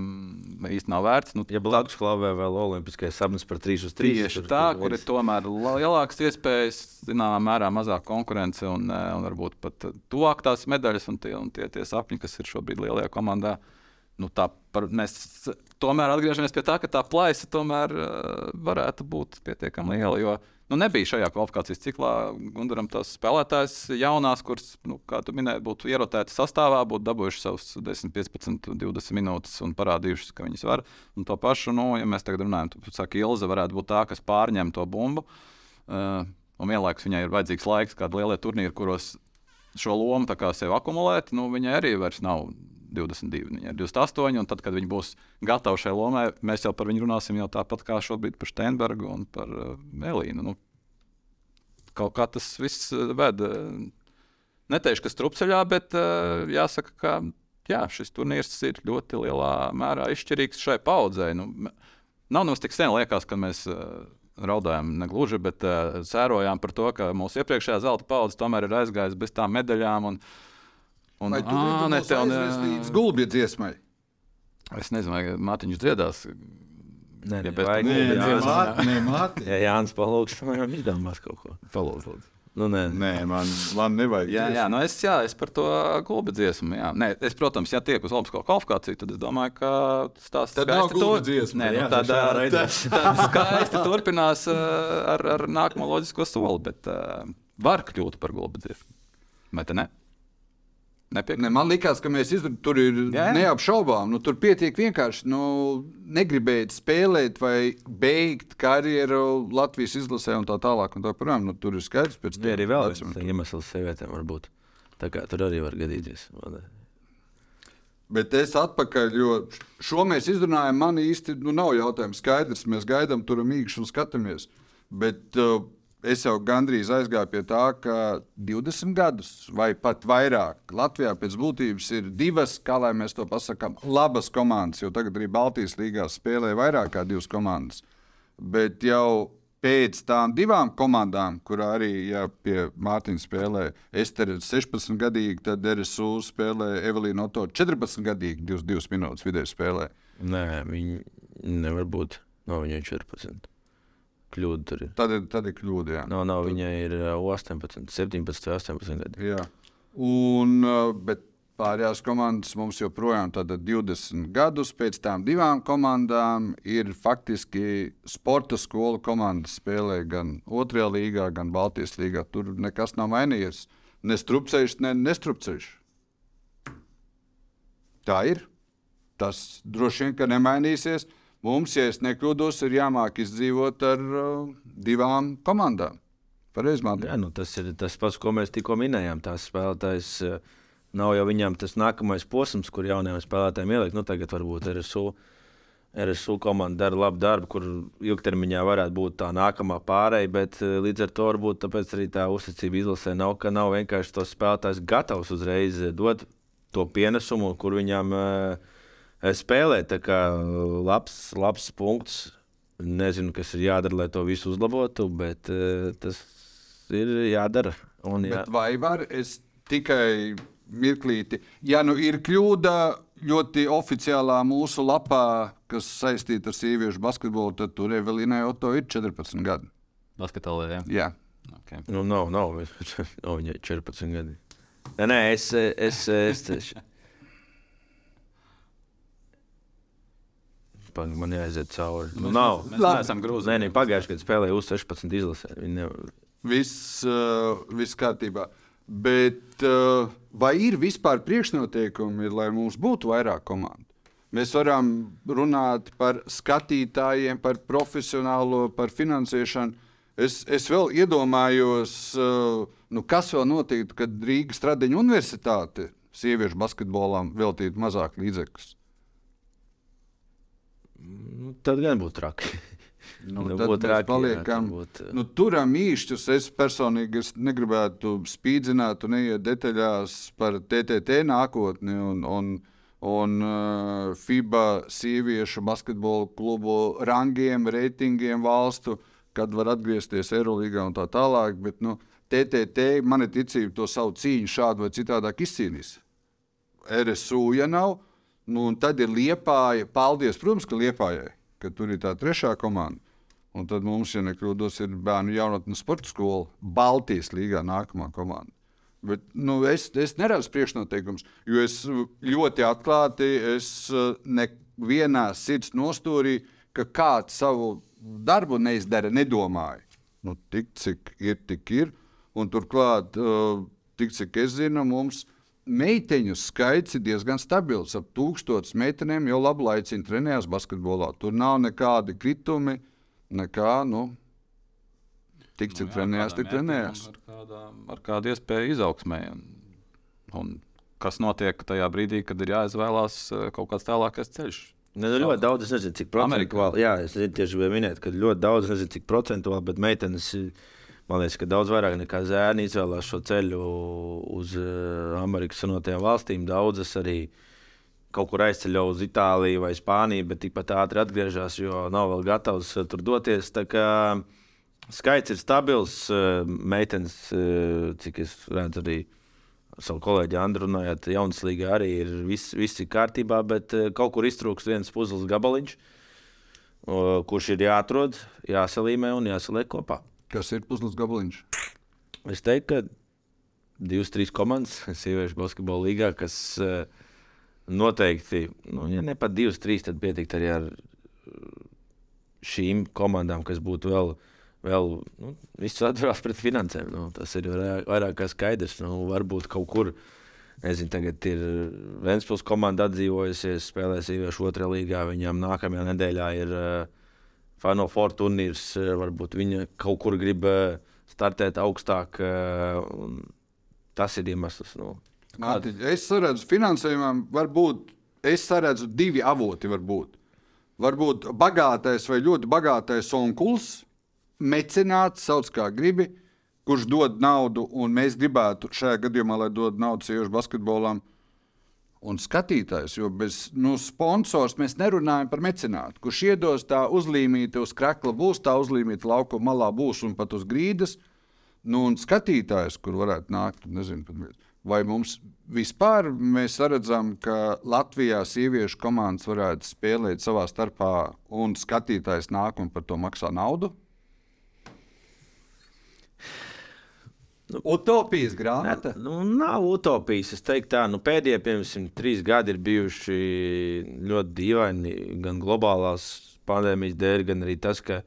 īstenībā nav vērts. Nu, ja blakus klāvē vēl olimpiskais sapnis par 3 uz 3, tieši tur, tā, kur, ir tomēr lielākas iespējas, zināmā mērā mazāk konkurence un, eh, un varbūt pat tuvāk tās medaļas un tie, un tie, tie sapņi, kas ir šobrīd lielajā komandā. Nu, tā, par, mēs tomēr atgriežamies pie tā, ka tā plaisa tomēr uh, varētu būt pietiekami liela. Jo, Nu, nebija šajā kvalifikācijas ciklā Gunaram tas spēlētājs, jaunās, kuras, nu, kā tu minēji, būtu ierotēti sastāvā, būtu dabūjuši savus 10, 15, 20 minūtes un parādījuši, ka viņas var. Un to pašu, nu, ja mēs tagad runājam, tad saka, Ilze varētu būt tā, kas pārņem to bumbu. Uh, un vienlaikus viņai ir vajadzīgs laiks, kādi lielie turnīri, kuros šo lomu sev akumulēt, nu, viņai arī vairs nav 22, viņa ir 28. Un tad, kad viņi būs gatavi šai lomai, mēs jau par viņu runāsim jau tāpat kā šobrīd par Steinbergu un par uh, Melīnu. Nu, kaut kā tas viss uh, ved. Uh, neteikšu, ka strupceļā, bet uh, jāsaka, ka jā, šis turnīrs ir ļoti lielā mērā izšķirīgs šai paudzei. Nu, nav mums tik sen liekas, ka mēs. Uh, raudājām negluži, bet uh, sērojām par to, ka mūsu iepriekšējā zelta paudze tomēr ir aizgājusi bez tām medaļām. Un, uh, Un, Vai tu ā, ne, tev, ne, līdz gulbja dziesmai? Es nezinu, vai Mārtiņš dziedās. Nē, ja vajag, nē, nē, Mārti, nē, Mārti. Ja Jānis palūgs, tad varam izdomāt kaut ko. Palūgs, lūdzu. Nu, nē. nē, man, man nevajag. Jā, jā, nu es, jā, es par to gulbi dziesmu. Jā. Nē, es, protams, ja tiek uz Olimpisko kvalifikāciju, tad es domāju, ka tas tad nav gulbi dziesma. Nē, nu, tad, tad, tad skaisti turpinās ar, ar nākamo loģisko soli, bet uh, var kļūt par gulbi dziesmu. Vai te ne? Ne, man liekas, ka mēs izdarām, tur ir jā. neapšaubām. Nu, tur pietiek vienkārši nu, negribēt spēlēt vai beigt karjeru Latvijas izlasē un tā tālāk. Un tā, protams, nu, tur ir skaidrs, pēc tam arī vēl viens iemesls sievietēm var būt. Tā kā tur arī var gadīties. Bet es atpakaļ, jo šo mēs izrunājam, man īsti nu, nav jautājums skaidrs. Mēs gaidām tur mīkšu un skatāmies. Bet uh, es jau gandrīz aizgāju pie tā, ka 20 gadus vai pat vairāk Latvijā pēc būtības ir divas, kā lai mēs to pasakām, labas komandas. Jo tagad arī Baltijas līgā spēlē vairāk kā divas komandas. Bet jau pēc tam divām komandām, kurā arī ja, pie Mārtiņa spēlē Estere 16 gadīgi, tad RSU spēlē Evelīna Oto 14 gadīgi, 22 minūtes vidēji spēlē. Nē, viņi nevar būt. No viņai 14 kļūda tur ir. Tad, ir, tad ir kļūda. Jā. No, nav, viņai ir 18, 17, 18 gadi. Jā. Un, bet pārējās komandas mums joprojām ir 20 gadus. Pēc tam divām komandām ir faktiski sporta skolu komandas spēlē gan otrajā līgā, gan Baltijas līgā. Tur nekas nav mainījies. Ne strupceļš, ne nestrupceļš. Tā ir. Tas droši vien nemainīsies. Mums, ja es nekļūdos, ir jāmāk izdzīvot ar uh, divām komandām. Jā, nu, tas ir tas pats, ko mēs tikko minējām. Tās spēlētājs uh, nav jau viņam tas nākamais posms, kur jauniem spēlētājiem ielikt. Nu, tagad varbūt RSU, RSU komanda dara labu darbu, kur ilgtermiņā varētu būt tā nākamā pārēja, bet uh, līdz ar to varbūt arī tā uzticība izlasē nav, ka nav vienkārši tos spēlētājs gatavs uzreiz dot to pienesumu, kur viņam uh, spēlē. Tā kā labs, labs punkts. Nezinu, kas ir jādara, lai to visu uzlabotu, bet uh, tas ir jādara. Un, jā. Bet vai var es tikai mirklīti, ja nu ir kļūda ļoti oficiālā mūsu lapā, kas saistīta ar sieviešu basketbolu, tad tur Evelīnai Oto ir 14 gadi. Basketbolā, jā. jā. Okay. Nu, nav, nav, nav viņai 14 gadi. Nē, nē es, es, es, es, Pag, man jāiziet cauri. Nu, nav. Mēs neesam grūti. Nē, nē pagājušajā gadā spēlēja uz 16 izlasē. Viss, uh, viss kārtībā. Bet uh, vai ir vispār priekšnoteikumi, lai mums būtu vairāk komandu? Mēs varam runāt par skatītājiem, par profesionālo, par finansēšanu. Es, es vēl iedomājos, uh, nu, kas vēl notiktu, kad Rīgas Stradiņa universitāte sieviešu basketbolam veltītu mazāk līdzekļus. Nu, tad gan būtu traki. [laughs] Nu, Nu, tad mēs paliekam. jā. Nu, turam īšķus. Es personīgi es negribētu spīdzināt un iet detaļās par TTT nākotni un, un, un uh, FIBA sieviešu basketbola klubu rangiem, reitingiem valstu, kad var atgriezties Eirolandā un tā tālāk. Bet nu, TTT man ir ticība to savu cīņu šādu vai citādāk izcīnīs. RSU, ja nav, nu, un tad ir liepāja. Paldies, protams, ka liepājai, ka tur ir tā trešā komanda. Un tad mums, ja nekļūdos, ir bērnu jaunatnes sporta skola, Baltijas līgā nākamā komanda. Bet, nu, es, es neredzu priekšnoteikumus, jo es ļoti atklāti, es eh, nevienā sirds nostūrī, ka kāds savu darbu neizdara, nedomāju. Nu, tik cik ir, tik ir. Un turklāt, eh, tik cik es zinu, mums meiteņu skaits ir diezgan stabils. Ap tūkstotis meitenēm jau labu laiku trenējās basketbolā. Tur nav nekādi kritumi, nekā. Nu, Tik cik trenējās, tik trenējās. Ar, kādām, ar kādu iespēju izaugsmē. Un, un kas notiek tajā brīdī, kad ir jāizvēlās eh, kaut kāds tālākais ceļš? Ne, nu, ļoti daudz, es nezinu, cik procentuāli. Jā, es nezinu, tieši gribēju minēt, ka ļoti daudz, es nezinu, cik procentuāli, bet meitenes, man liekas, ka daudz vairāk nekā zēni izvēlās šo ceļu uz uh, Amerikas Savienotajām valstīm. Daudzas arī kaut kur aizceļo uz Itāliju vai Spāniju, bet tikpat ātri atgriežas, jo nav vēl gatavs uh, tur doties. Kā skaits ir stabils, meitenes, cik es redzu arī ar savu kolēģi Andru runājot, jaunas līga arī ir viss, viss ir kārtībā, bet eh, kaut kur iztrūkst viens puzles gabaliņš, kurš ir jāatrod, jāsalīmē un jāsaliek kopā. Kas ir puslis gabaliņš? Es teiktu, ka divas, trīs komandas sieviešu basketbola līgā, kas eh, noteikti, nu, ja ne pat divas, trīs, tad pietikt arī ar eh, šīm komandām, kas būtu vēl. Vēl nu, viss atdarās pret finansēm. Nu, tas ir vairāk, vairāk kā skaidrs. Nu, varbūt kaut kur, nezinu, tagad ir Vēnspils komanda atdzīvojusies, spēlē sieviešu otrajā līgā. Viņām nākamajā nedēļā ir uh, Final Four turnīrs. Uh, varbūt viņa kaut kur grib uh, startēt augstāk. Uh, tas ir iemesls. Nu. Mātiņ, es redzu, finansējumam var būt, es redzu divi avoti. Varbūt, varbūt bagātais vai ļoti bagātais onkulis, mecenāts, sauc kā gribi, kurš dod naudu, un mēs gribētu šajā gadījumā, lai dod naudu sieviešu basketbolam. Un skatītājs, jo bez nu, sponsors mēs nerunājam par mecenātu, kurš iedos tā uzlīmīta uz krakla būs, tā uzlīmīta laukuma malā būs un pat uz grīdas. Nu, un skatītājs, kur varētu nākt, nezinu, vai mums vispār mēs redzam, ka Latvijā sieviešu komandas varētu spēlēt savā starpā, un skatītājs nāk un par to maksā naudu? Nu, Utopijas grāmata. Nu, nav utopijas. Es teiktu, tā nu, pēdējie piemēram, trīs gadi ir bijuši ļoti dīvaini. Gan globālās pandēmijas dēļ, gan arī tas, ka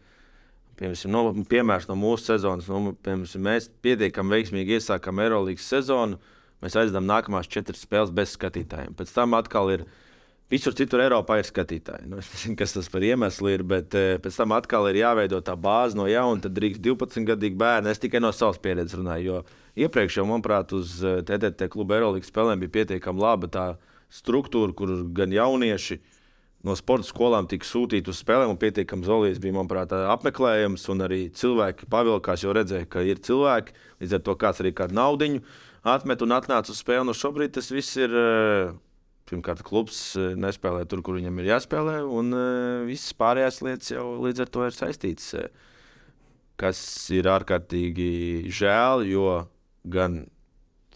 piemēram, no, piemērs no mūsu sezonas, nu, piemēram, mēs pietiekami veiksmīgi iesākām Eirolandes sezonu. Mēs aizdevām nākamās četras spēles bez skatītājiem. Pēc tam atkal ir Visur citur Eiropā ir skatītāji. Nu, [laughs] es nezinu, kas tas par iemeslu ir, bet eh, pēc tam atkal ir jāveido tā bāze no jauna. Tad drīkst 12-gadīgi bērni. Es tikai no savas pieredzes runāju. Jo iepriekš jau, manuprāt, uz eh, kluba Eirolandes spēlēm bija pietiekami laba tā struktūra, kur gan jaunieši no sporta skolām tika sūtīti uz spēlēm. Pietiekami zolīts bija, manuprāt, apmeklējums, un arī cilvēki pavilkās, jo redzēja, ka ir cilvēki. Līdz ar to kāds arī kādu naudu atmet un atnāca uz spēli. Un šobrīd tas viss ir. Uh, Pirmkārt, klubs eh, nespēlē tur, kur viņam ir jāspēlē, un uh, visas pārējās lietas jau līdz ar to ir saistītas. Kas ir ārkārtīgi žēl, jo gan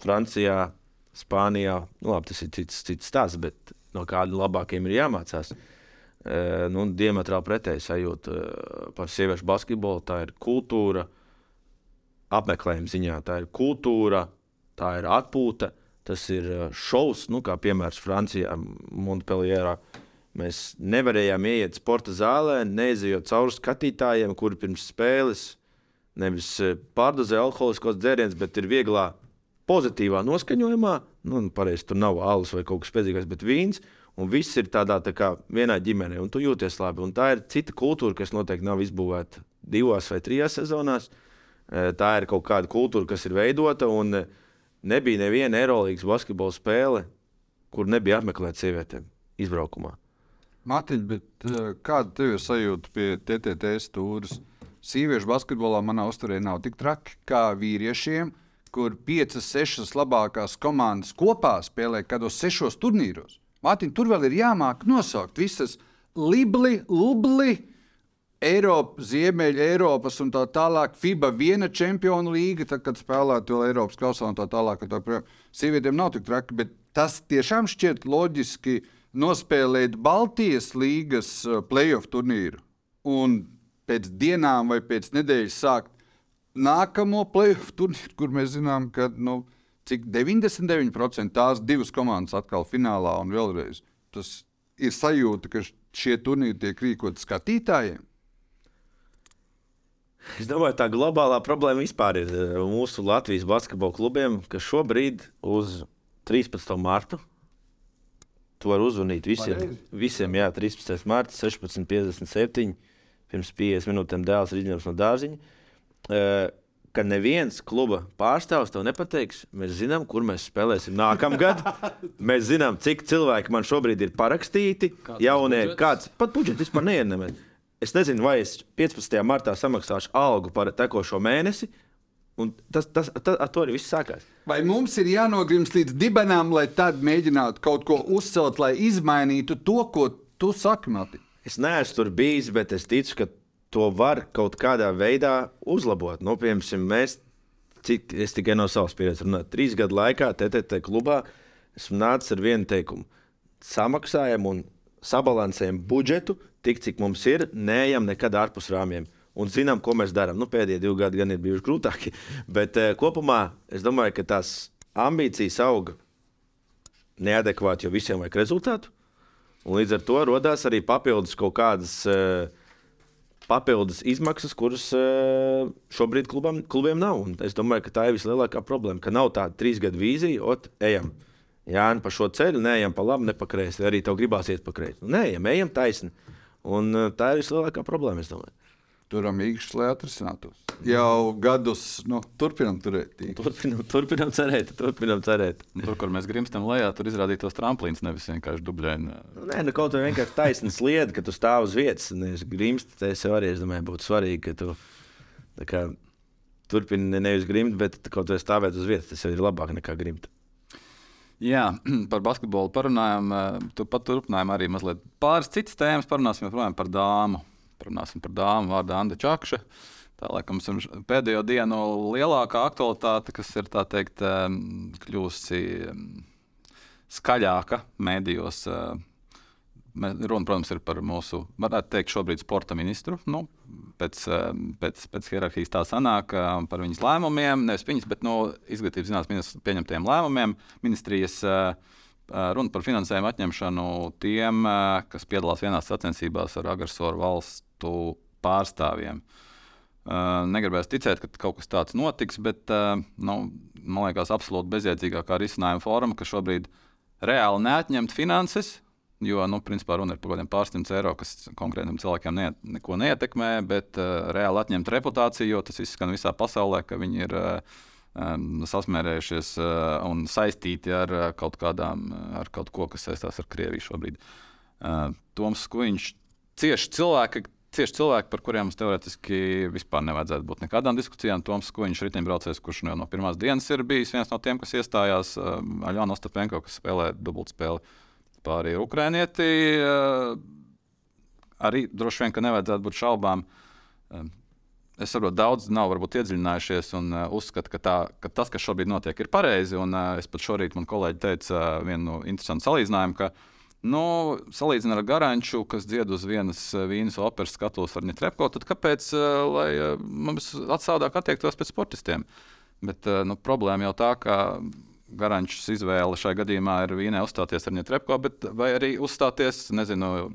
Francijā, Spānijā, nu, labi, tas ir cits, cits stāsts, bet no kādiem labākiem ir jāmācās. Nu, diametrāli pretēji sajūta par sieviešu basketbolu. Tā ir kultūra, apmeklējuma ziņā, tā ir kultūra, tā ir atpūta. Tas ir šovs, nu, kā piemērs Francijā, Montpellierā. Mēs nevarējām ieiet sporta zālē, neizejot cauri skatītājiem, kuri pirms spēles nevis pārdozē alkoholiskos dzērienus, bet ir vieglā, pozitīvā noskaņojumā. Nu, pareizi, tur nav alus vai kaut kas spēcīgāks, bet vīns. Un viss ir tādā tā kā vienā ģimenē, un tu jūties labi. Un tā ir cita kultūra, kas noteikti nav izbūvēta divās vai trijās sezonās. Tā ir kaut kāda kultūra, kas ir veidota. Un, uh, nebija neviena Eirolandes basketbola spēle, kur nebija apmeklēta sievietēm izbraukumā. Matiņ, bet uh, kāda tev ir sajūta pie TTT stūres? Sīviešu basketbolā manā uzturē nav tik traki kā vīriešiem, kur piecas, sešas labākās komandas kopā spēlē kādos sešos turnīros. Matiņ, tur vēl ir jāmāk nosaukt visas libli, lubli. Eiropa, Ziemeļa Eiropas un tā tālāk, FIBA viena čempionu līga, tad, kad spēlētu vēl Eiropas kausā un tā tālāk. Tā, tā, sievietēm nav tik traki, bet tas tiešām šķiet loģiski nospēlēt Baltijas līgas uh, playoff turnīru un pēc dienām vai pēc nedēļas sākt nākamo playoff turnīru, kur mēs zinām, ka nu, cik 99% tās divas komandas atkal finālā un vēlreiz. Tas ir sajūta, ka šie turnīri tiek rīkoti skatītājiem. Es domāju, tā globālā problēma vispār ir eh, mūsu Latvijas basketbola klubiem, ka šobrīd uz 13. martu tu vari uzzvanīt visiem. Pareizi. Visiem, jā, 13. marta, 16.57. Pirms 50 minūtēm dēls ir izņemts no dārziņa. Uh, ka neviens kluba pārstāvs to nepateiks. Mēs zinām, kur mēs spēlēsim nākamgad. [laughs] mēs zinām, cik cilvēki man šobrīd ir parakstīti. Kāds Jaunie, budžets? kāds pat budžets vispār neienemē. Es nezinu, vai es 15. martā samaksāšu algu par tekošo mēnesi. Un tas, tas, tas, ar to arī viss sākās. Vai mums ir jānogrimst līdz dibenām, lai tad mēģinātu kaut ko uzcelt, lai izmainītu to, ko tu saki, Mati? Es neesmu tur bijis, bet es ticu, ka to var kaut kādā veidā uzlabot. Nu, piemēram, mēs, cik, es tikai no savas pieredzes runāju, trīs gadu laikā TTT klubā esmu nācis ar vienu teikumu. Samaksājam un sabalansējam budžetu tik, cik mums ir, neejam nekad ārpus rāmjiem. Un zinām, ko mēs darām. Nu, pēdējie divi gadi gan ir bijuši grūtāki, [laughs] bet uh, kopumā es domāju, ka tās ambīcijas auga neadekvāti, jo visiem vajag rezultātu. Un līdz ar to radās arī papildus kaut kādas uh, papildus izmaksas, kuras uh, šobrīd klubam, klubiem nav. Un es domāju, ka tā ir vislielākā problēma, ka nav tāda trīs gadu vīzija, ot, ejam. Jā, nu pa šo ceļu neejam pa labi, ne pa kreisi. Arī tev gribās iet pa kreisi. Nē, ejam, ejam taisni. Un uh, tā ir vislielākā problēma, es domāju. Turam īkšķi, lai atrisinātos. Jau gadus nu, turpinam turēt. Turpinām, turpinām cerēt, turpinām cerēt. Un Tur, kur mēs grimstam lejā, tur izrādītos tramplīns, nevis vienkārši dubļaini. Nē, nu kaut kā vienkārši taisnība sliede, ka tu stāv uz vietas. Nevis grimsti, tas jau arī, es domāju, būtu svarīgi, ka tu turpini nevis grimt, bet kaut kā stāvēt uz vietas. Tas jau ir labāk nekā grimt. Jā, [clears throat] par basketbolu parunājām. eh, Tu pat turpinājām arī mazliet pāris citas tēmas. Parunāsim joprojām par dāmu. Parunāsim par dāmu vārdu Anna Čakša. Tā laikam pēdējo dienu lielākā aktualitāte, kas ir teikt, em, kļuvusi em, skaļāka medijos. Eh, Runa, protams, ir par mūsu, varētu teikt, šobrīd sporta ministru. Nu, pēc, em, pēc, pēc hierarhijas tā sanāk em, par viņas lēmumiem, nevis viņas, bet no izglītības zinātnes ministra pieņemtiem lēmumiem. Ministrijas eh, eh, runa par finansējumu atņemšanu tiem, eh, kas piedalās vienās sacensībās ar agresoru valstu pārstāvjiem. Negribēs ticēt, ka kaut kas tāds notiks, bet nu, man liekas, absolūti bezjēdzīgākā risinājuma forma, ka šobrīd reāli neatņemt finanses, jo, nu, principā runa ir par kaut kādiem pārsimtiem eiro, kas konkrētiem cilvēkiem ne, neko neietekmē, bet uh, reāli atņemt reputāciju, jo tas izskan visā pasaulē, ka viņi ir uh, um, sasmērējušies uh, un saistīti ar uh, kaut kādām, uh, ar kaut ko, kas saistās ar Krieviju šobrīd. Uh, Toms Kuņš cieši cilvēki, cieši cilvēki, par kuriem mums teorētiski vispār nevajadzētu būt nekādām diskusijām. Toms Kuņš, riteņbraucējs, kurš jau no pirmās dienas ir bijis viens no tiem, kas iestājās, uh, Aļona Ostapenko, kas spēlē dubultspēli pāri Ukrainieti. Uh, arī droši vien, ka nevajadzētu būt šaubām. Um, Es saprotu, daudz nav varbūt iedziļinājušies un uh, uzskata, ka, tā, ka tas, kas šobrīd notiek, ir pareizi. Un, es pat šorīt man kolēģi teica vienu no interesantu salīdzinājumu, ka, nu, salīdzinot ar Garanču, kas dzied uz vienas vīnas operas skatuves ar Nitrepko, tad kāpēc lai, mums atsādāk attiektos pret sportistiem? Bet nu, problēma jau tā, ka Garančs izvēle šajā gadījumā ir vīnē uzstāties ar Nitrepko, bet vai arī uzstāties, nezinu,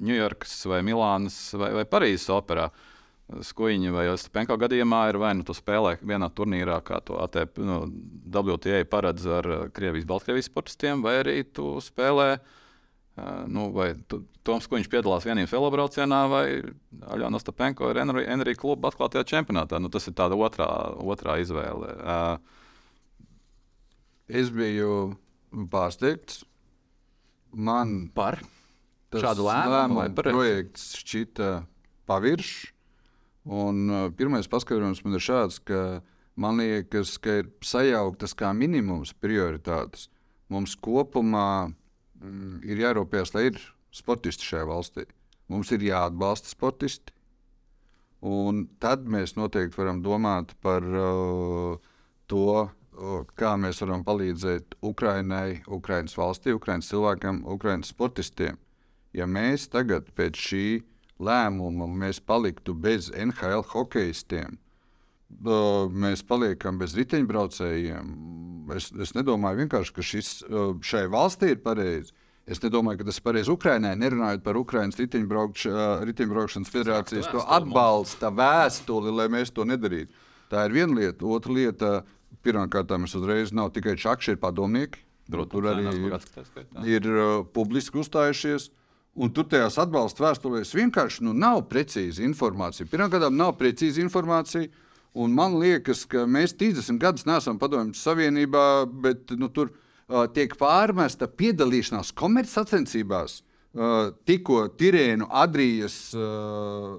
Ņujorkas vai Milānas vai, vai Parīzes operā. Skuiņa vai Stepanko gadījumā ir vai nu tu spēlē vienā turnīrā, kā to ATP, nu, WTA paredz ar uh, Krievijas, Baltkrievijas sportistiem, vai arī tu spēlē, uh, nu, vai Toms Kuņš piedalās vienības velobraucienā, vai Aļona Stepanko ir Enri- Enrija kluba atklātajā čempionātā. Nu, tas ir tāda otrā, otrā izvēle. Uh, Es biju pārsteigts. Man par? tas Šādu lēmumu projekts šķita paviršs. Un uh, pirmais paskaidrojums man ir šāds, ka man liekas, ka ir sajauktas kā minimums prioritātes. Mums kopumā mm, ir jārūpējas, lai ir sportisti šajā valstī. Mums ir jāatbalsta sportisti. Un tad mēs noteikti varam domāt par uh, to, kā mēs varam palīdzēt Ukraiņai, Ukraiņas valstī, Ukraiņas cilvēkiem, Ukraiņas sportistiem. Ja mēs tagad pēc šī lēmuma mēs paliktu bez NHL hokeistiem, mēs paliekam bez riteņbraucējiem, es, es nedomāju vienkārši, ka šis šai valstī ir pareizi. Es nedomāju, ka tas ir pareizi Ukraiņai, nerunājot par Ukraiņas riteņbraukš, riteņbraukšanas federācijas to atbalsta vēstuli, lai mēs to nedarītu. Tā ir viena lieta. Otra lieta, pirmkārt, mēs uzreiz nav tikai čakši, ir padomnieki. Tur arī ir, ir uh, publiski uzstājušies. Un tur tajās atbalsta vēstulēs vienkārši nu, nav precīza informācija. Pirmkārt, nav precīza informācija. Un man liekas, ka mēs 30 gadus neesam padomju savienībā, bet nu, tur uh, tiek pārmesta piedalīšanās komercsacensībās. Uh, tikko Tirēnu Adrijas uh,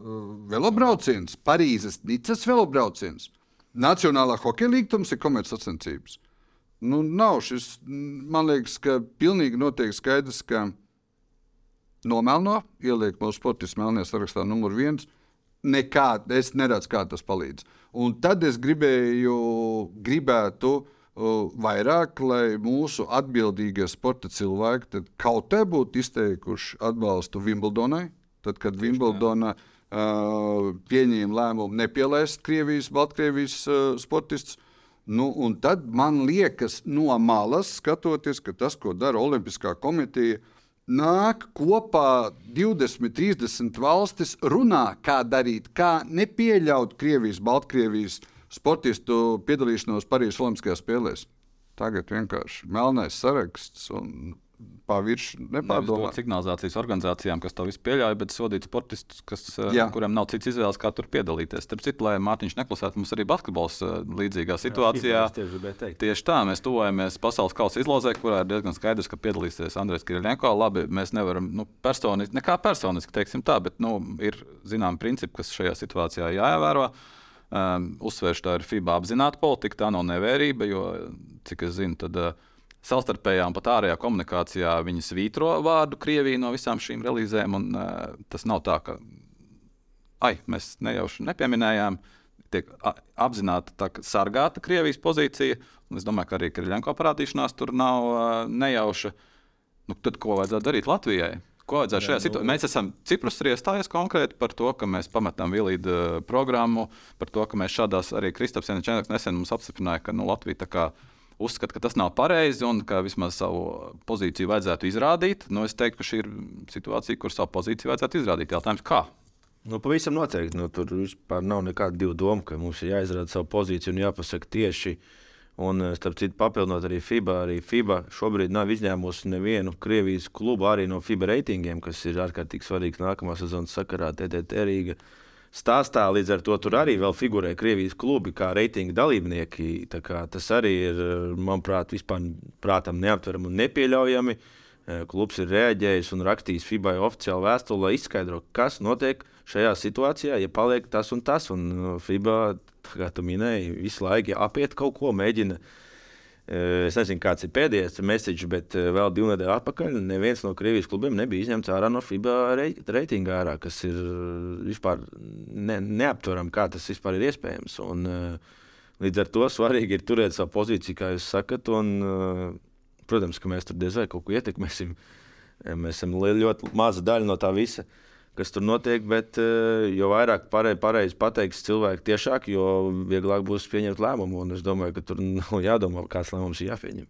velobrauciens, Parīzes Nicas velobrauciens, Nacionālā hokeja līnijas ir komercsacensības. Nu, nav šis, man liekas, ka pilnīgi noteikti skaidrs, ka nomelno, ieliek mūsu sportistu melnajā sarakstā numur viens. Nekā, es neredzu, kā tas palīdz. Un tad es gribēju, gribētu uh, vairāk, lai mūsu atbildīgie sporta cilvēki kaut kā būtu izteikuši atbalstu Wimbledonai. Tad, kad Wimbledona uh, pieņēma lēmumu nepielaist Krievijas, Baltkrievijas uh, sportistus, nu, tad man liekas, no malas skatoties, ka tas, ko dara Olimpiskā komiteja, nāk kopā 20, 30 valstis, runā, kā darīt, kā nepieļaut Krievijas, Baltkrievijas sportistu piedalīšanos Parīzes Olimpiskajās spēlēs. Tagad vienkārši melnais saraksts un pavirši nepārdomāt. Signalizācijas organizācijām, kas to visu pieļauj, bet sodīt sportistus, kas, eh, Jā. kuriem nav cits izvēles, kā tur piedalīties. Starp citu, lai Mārtiņš neklusētu, mums arī basketbols eh, līdzīgā situācijā. Es tieši. Tieši tā, mēs tuvojamies pasaules kausa izlozē, kurā ir diezgan skaidrs, ka piedalīsies Andrejs Kirilenko. Labi, mēs nevaram nu, personiski, nekā personiski teiksim tā, bet nu, ir zināms principi, kas šajā situācijā jāievēro. Um, uzsvēršu, tā ir FIBA apzināta politika, tā nav nevērība, jo, cik es zinu, tad uh, savstarpējā un pat ārējā komunikācijā viņi svītro vārdu Krievija no visām šīm relīzēm. Un, uh, tas nav tā, ka ai, mēs nejauši nepieminējām. Tiek apzināti tā, sargāta Krievijas pozīcija. Es domāju, ka arī Kriļņko parādīšanās tur nav uh, nejauša. Nu, tad ko vajadzētu darīt Latvijai? Ko vajadzētu šajā nu- situācijā? Mēs esam Ciprus ir iestājies konkrēti par to, ka mēs pametam Vilīdu uh, programmu, par to, ka mēs šādās arī Kristaps Janečēns nesen mums apstiprināja, ka nu, Latvija tā kā uzskata, ka tas nav pareizi un ka vismaz savu pozīciju vajadzētu izrādīt. Nu, es teiktu, ka šī ir situācija, kur savu pozīciju vajadzētu izrādīt. Jautājums, kā? Nu, pavisam noteikti. Nu, tur vispār nav nekāda divu domu, ka mums ir jāizrāda savu pozīciju un jāpasaka tieši. Un, eh, starp citu, papildinot arī FIBA, arī FIBA šobrīd nav izņēmusi nevienu Krievijas klubu arī no FIBA reitingiem, kas ir ārkārtīgi svarīgs nākamā sezonas sakarā. TTT Rīga stāstā līdz ar to tur arī vēl figurē Krievijas klubi kā reitinga dalībnieki. Kā Tas arī ir, eh, manuprāt, vispār prātam neaptverami un nepieļaujami. Eh, Klubs ir reaģējis un rakstījis FIBA oficiālu vēstuli, lai izskaidrotu, kas notiek šajā situācijā, ja paliek tas un tas. Un nu, FIBA, kā tu minēji, visu laiku ja apiet kaut ko, mēģina. eh, Es nezinu, kāds ir pēdējais message, bet eh, vēl divu nedēļu atpakaļ neviens no Krievijas klubiem nebija izņemts ārā no FIBA rei- reitinga, ārā, kas ir eh, vispār ne, neaptverami, kā tas vispār ir iespējams. Un, eh, līdz ar to svarīgi ir turēt savu pozīciju, kā jūs sakat. Un, eh, protams, ka mēs tur diez vai kaut ko ietekmēsim. Eh, Mēs esam ļoti maza daļa no tā visa, kas tur notiek. Bet eh, jo vairāk parei, pareizi pateiks cilvēki tiešāk, jo vieglāk būs pieņemt lēmumu. Un es domāju, ka tur nav jādomā, kāds lēmums ir jāpieņem.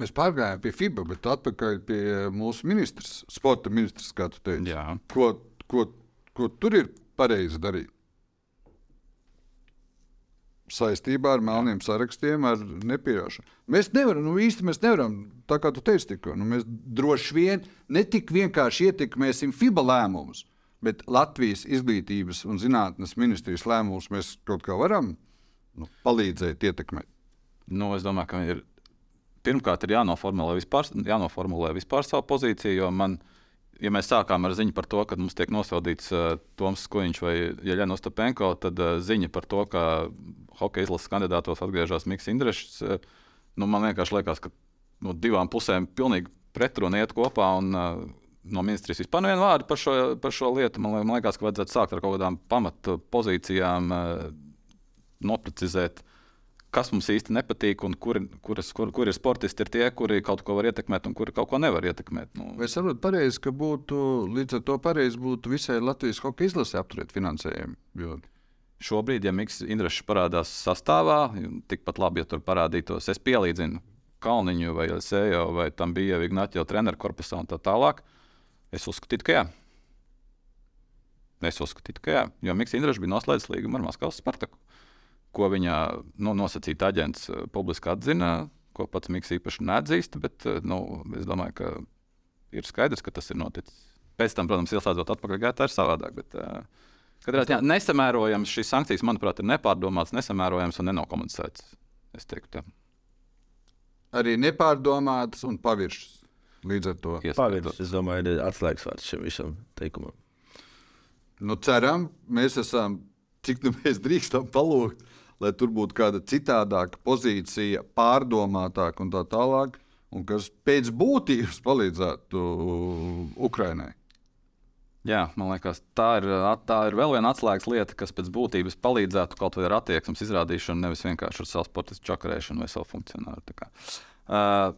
Mēs pārgājām pie FIBA, bet atpakaļ pie mūsu ministrs, sporta ministrs, kā tu teici. Jā. Ko, ko, ko tur ir pareizi darīt? Saistībā ar melniem sarakstiem, ar nepieļaušanu. Mēs nevaram, nu īsti mēs nevaram, tā kā tu teici, tikko, nu, mēs droši vien ne tik vienkārši ietekmēsim FIBA lēmumus, bet Latvijas izglītības un zinātnes ministrijas lēmumus mēs kaut kā varam nu, palīdzēt ietekmēt. Nu, es domāju, ka ir, pirmkārt ir jānoformulē vispār, jānoformulē vispār savu pozīciju, jo man ja mēs sākām ar ziņu par to, ka mums tiek nosodīts uh, Toms Skuiņš vai Jeļena Ostapenko, tad uh, ziņa par to, ka hokeja izlases kandidātos atgriežas Mikls Indrešs, uh, nu, man vienkārši liekas, ka no divām pusēm pilnīgi pretruna iet kopā. Un, uh, no ministrijas vispār nevienu vārdu par šo, par šo lietu. Man, man liekas, ka vajadzētu sākt ar kaut kādām pamatu pozīcijām, uh, noprecizēt kas mums īsti nepatīk un kuri, kuras, kur, kur ir sportisti, ir tie, kuri kaut ko var ietekmēt un kuri kaut ko nevar ietekmēt. Nu. Vai es saprotu pareizi, ka būtu līdz ar to pareizi būtu visai Latvijas hokeja izlasē apturēt finansējumu? Jo... Šobrīd, ja Mikls Indrišs parādās sastāvā, tikpat labi, ja tur parādītos, es pielīdzinu Kalniņu vai Sēju vai tam bija Vignaķa treneru korpusā un tā tālāk. Es uzskatītu, ka jā. Es uzskatītu, ka jā, jo Mikls Indrišs bija noslēdzis līgumu ar Maskavas Spartaku ko viņa nu, nosacīta aģents eh, publiski atzina, ko pats Mikls īpaši neatzīst. Bet eh, nu, es domāju, ka ir skaidrs, ka tas ir noticis. Pēc tam, protams, ieslēdzot atpakaļ gaitā, ir savādāk. Bet, uh, Katrā ziņā nesamērojams šīs sankcijas, manuprāt, ir nepārdomātas, nesamērojams un nenokomunicētas. Es teiktu, tā. Arī nepārdomātas un paviršas. Līdz ar to paviršas, es domāju, ir atslēgas vārds šim visam teikumam. Nu, ceram, mēs esam, cik nu mēs drīkstam palūgt, lai tur būtu kāda citādāka pozīcija, pārdomātāka un tā tālāk, un kas pēc būtības palīdzētu Ukraiņai. Jā, man liekas, tā ir, tā ir vēl viena atslēgas lieta, kas pēc būtības palīdzētu kaut vai ar attieksmes izrādīšanu, nevis vienkārši ar savu sportistu čakarēšanu vai savu funkcionāru. Uh,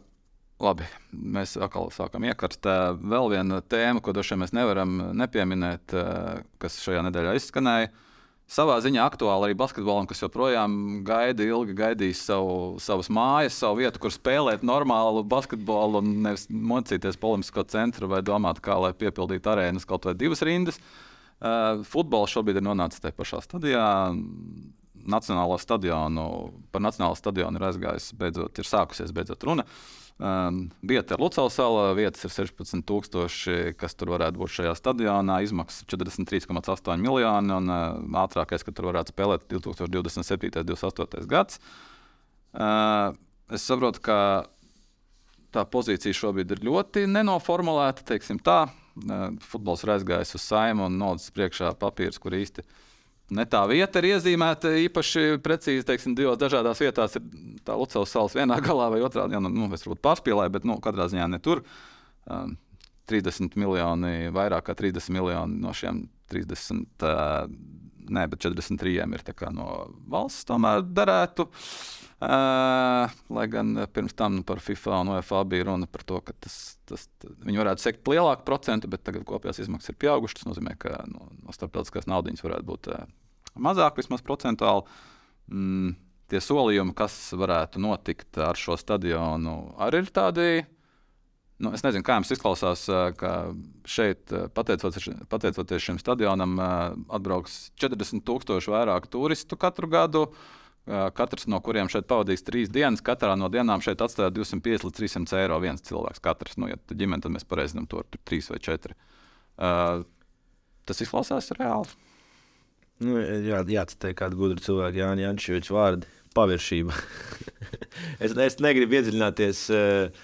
labi, mēs atkal sākam iekarst. Uh, vēl viena tēma, ko droši vien mēs nevaram nepieminēt, uh, kas šajā nedēļā izskanēja. Uh, savā ziņā aktuāli arī basketbolam, kas joprojām gaida, ilgi gaidīs savu, savas mājas, savu vietu, kur spēlēt normālu basketbolu un nevis mocīties polemisko centru vai domāt, kā lai piepildītu arēnas kaut vai divas rindas. Uh, futbols šobrīd ir nonācis tajā pašā stadijā. Nacionālo stadionu, par nacionālo stadionu ir aizgājis, beidzot, ir sākusies beidzot runa. Uh, Um, vieta ir Lucavas sala, vietas ir 16,000, kas tur varētu būt šajā stadionā. Izmaksas 43,8 miljoni, un uh, ātrākais, ka tur varētu spēlēt 2027. un 2028. gads. Uh, es saprotu, ka tā pozīcija šobrīd ir ļoti nenoformulēta. Uh, futbols ir aizgājis uz saimu un nolicis priekšā papīrs, kur ir Ne tā vieta ir iezīmēta īpaši precīzi, teiksim, divās dažādās vietās. Ir tā Lucavas salas vienā [laughs] galā vai otrā, ja, nu, nu, es varbūt pārspīlēju, bet nu, katrā ziņā ne tur. Um, 30 miljoni, vairāk kā 30 miljoni no šiem 30, uh, ne, bet 43 ir no valsts, tomēr derētu. Uh, lai gan pirms tam par FIFA un UEFA bija runa par to, ka tas, tas, viņi varētu sekt lielāku procentu, bet tagad kopējās izmaksas ir pieaugušas. Tas nozīmē, ka no, no starptautiskās naudas varētu būt uh, mazāk, vismaz procentuāli. Mm, tie solījumi, kas varētu notikt ar šo stadionu, arī ir tādi. Nu, es nezinu, kā jums izklausās, ka šeit, pateicoties, pateicoties šim stadionam, atbrauks 40,000 vairāk turistu katru gadu. Katrs no kuriem šeit pavadīs trīs dienas, katrā no dienām šeit atstāja 250 līdz 300 eiro viens cilvēks. Katrs, nu, ja ģimene, tad mēs pareizinām to ar trīs vai četri. Tas izklausās reāli. Nu, jā, jācitē kādu gudru cilvēku, Jānis Jančevičs vārdi - paviršība. [laughs] es, es negribu iedziļināties uh,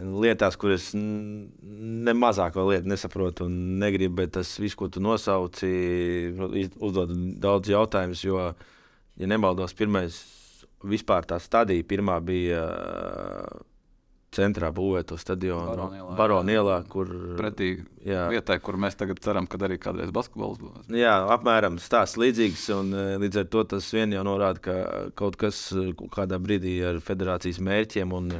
lietās, kuras ne mazāko lietu nesaprotu un negribu, bet tas viss, ko tu nosauci, uzdod daudz jautājumus, jo ja nemaldos, pirmais vispār tā stadija pirmā bija centrā būvēta stadionu Baronu ielā, kur pretī jā. vietai, kur mēs tagad ceram, ka arī kādreiz basketbols būs. Jā, apmēram tāds līdzīgs, un līdz ar to tas vien jau norāda, ka kaut kas kādā brīdī ar federācijas mērķiem un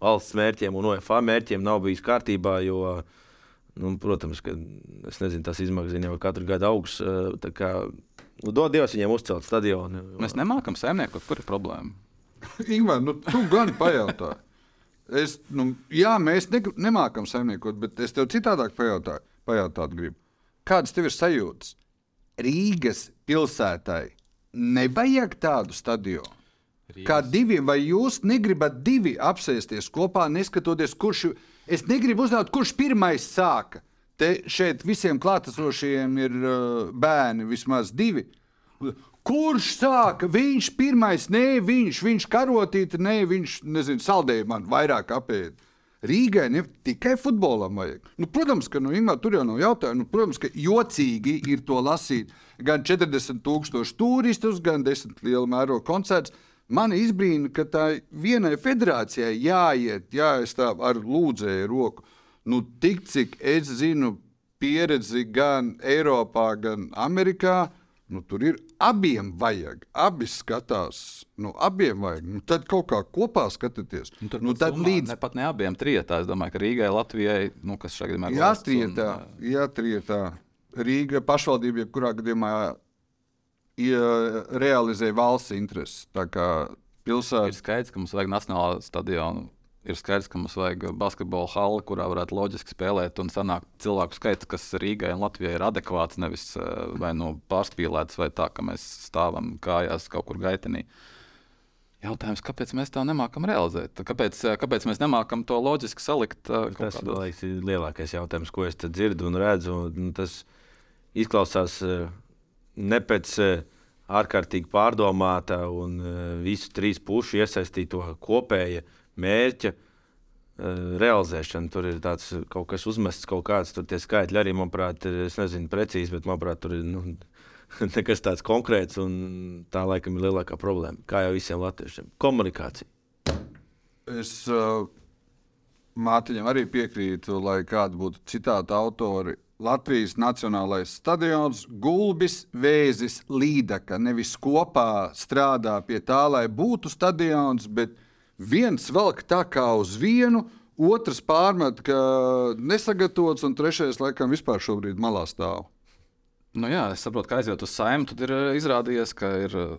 valsts mērķiem un OFA mērķiem nav bijis kārtībā, jo, nu, protams, ka es nezinu, tas izmaksas jau katru gadu augsts. Nu, dod Dievs viņiem uzcelt stadionu. Mēs nemākam saimniekot, kur ir problēma. [laughs] Ingūna, nu, tu gan pajautā. Es, nu, jā, mēs ne, nemākam saimniekot, bet es tev citādāk pajautāju, pajautāt gribu. Kādas tev ir sajūtas? Rīgas pilsētai nevajag tādu stadionu. Kā diviem, vai jūs negribat divi apsēsties kopā, neskatoties, kurš, es negribu uzzināt, kurš pirmais sāka. Te šeit visiem klātesošiem ir uh, bērni, vismaz divi. Kurš sāka? Viņš pirmais, nē, viņš, viņš karotīte, nē, viņš, nezinu, saldēja man vairāk apiet. Rīgai ne tikai futbolam vajag. Nu, protams, ka nu, Ingūna tur jau nav jautājumu. Nu, protams, ka jocīgi ir to lasīt. Gan 40,000 turistus, gan 10 lielu mērogu koncertus. Man izbrīna, ka tā vienai federācijai jāiet, jāaizstāv ar lūdzēju roku. Nu, tik cik es zinu, pieredzi gan Eiropā, gan Amerikā. Nu, tur ir abiem vajag. Abi skatās, nu, abiem vajag. Nu, tad kaut kā kopā skatīties. Nu, tur nu, tad summā līdz ne pat ne abiem trietā. Es domāju, ka Rīgai, Latvijai, nu, kas šeit ir Jā, trietā, jā, trietā. Rīga pašvaldība, jebkurā gadījumā, realizē valsts intereses. Kā Ir skaidrs, ka mums vajag nacionālā stadionu. Ir skaidrs, ka mums vajag basketbola halli, kurā varētu loģiski spēlēt un sanākt cilvēku skaits, kas Rīgai un Latvijai ir adekvāts, nevis eh, vai nu pārspīlēts, vai tā, ka mēs stāvam kājās kaut kur gaitenī. Jautājums, kāpēc mēs tā nemākam realizēt? Kāpēc, eh, kāpēc mēs nemākam to loģiski salikt? eh, Tas man liekas, ir lielākais jautājums, ko es dzirdu un redzu. Un, nu, tas izklausās eh, ne pēc eh, ārkārtīgi pārdomāta un eh, visu trīs pušu iesaistīto kopēja mērķa eh, realizēšana. Tur ir tāds kaut kas uzmests, kaut kāds tur tie skaitļi arī, manuprāt, ir, es nezinu precīzi, bet manuprāt, tur ir. Nu, [laughs] Nekas tāds konkrēts, un tā laikam ir lielākā problēma. Kā jau visiem latviešiem - komunikācija. Es uh, Mātiņam arī piekrītu, lai kāda būtu citāta autori. Latvijas Nacionālais stadions, gulbis, vēzis, līdaka. Nevis kopā strādā pie tā, lai būtu stadions, bet viens velk tā kā uz vienu, otrs pārmet, ka nesagatavots, un trešais laikam vispār šobrīd malā stāv. Nu, jā, es saprotu, ka aizjot uz saimnu, tad ir eh, izrādījies, ka ir eh,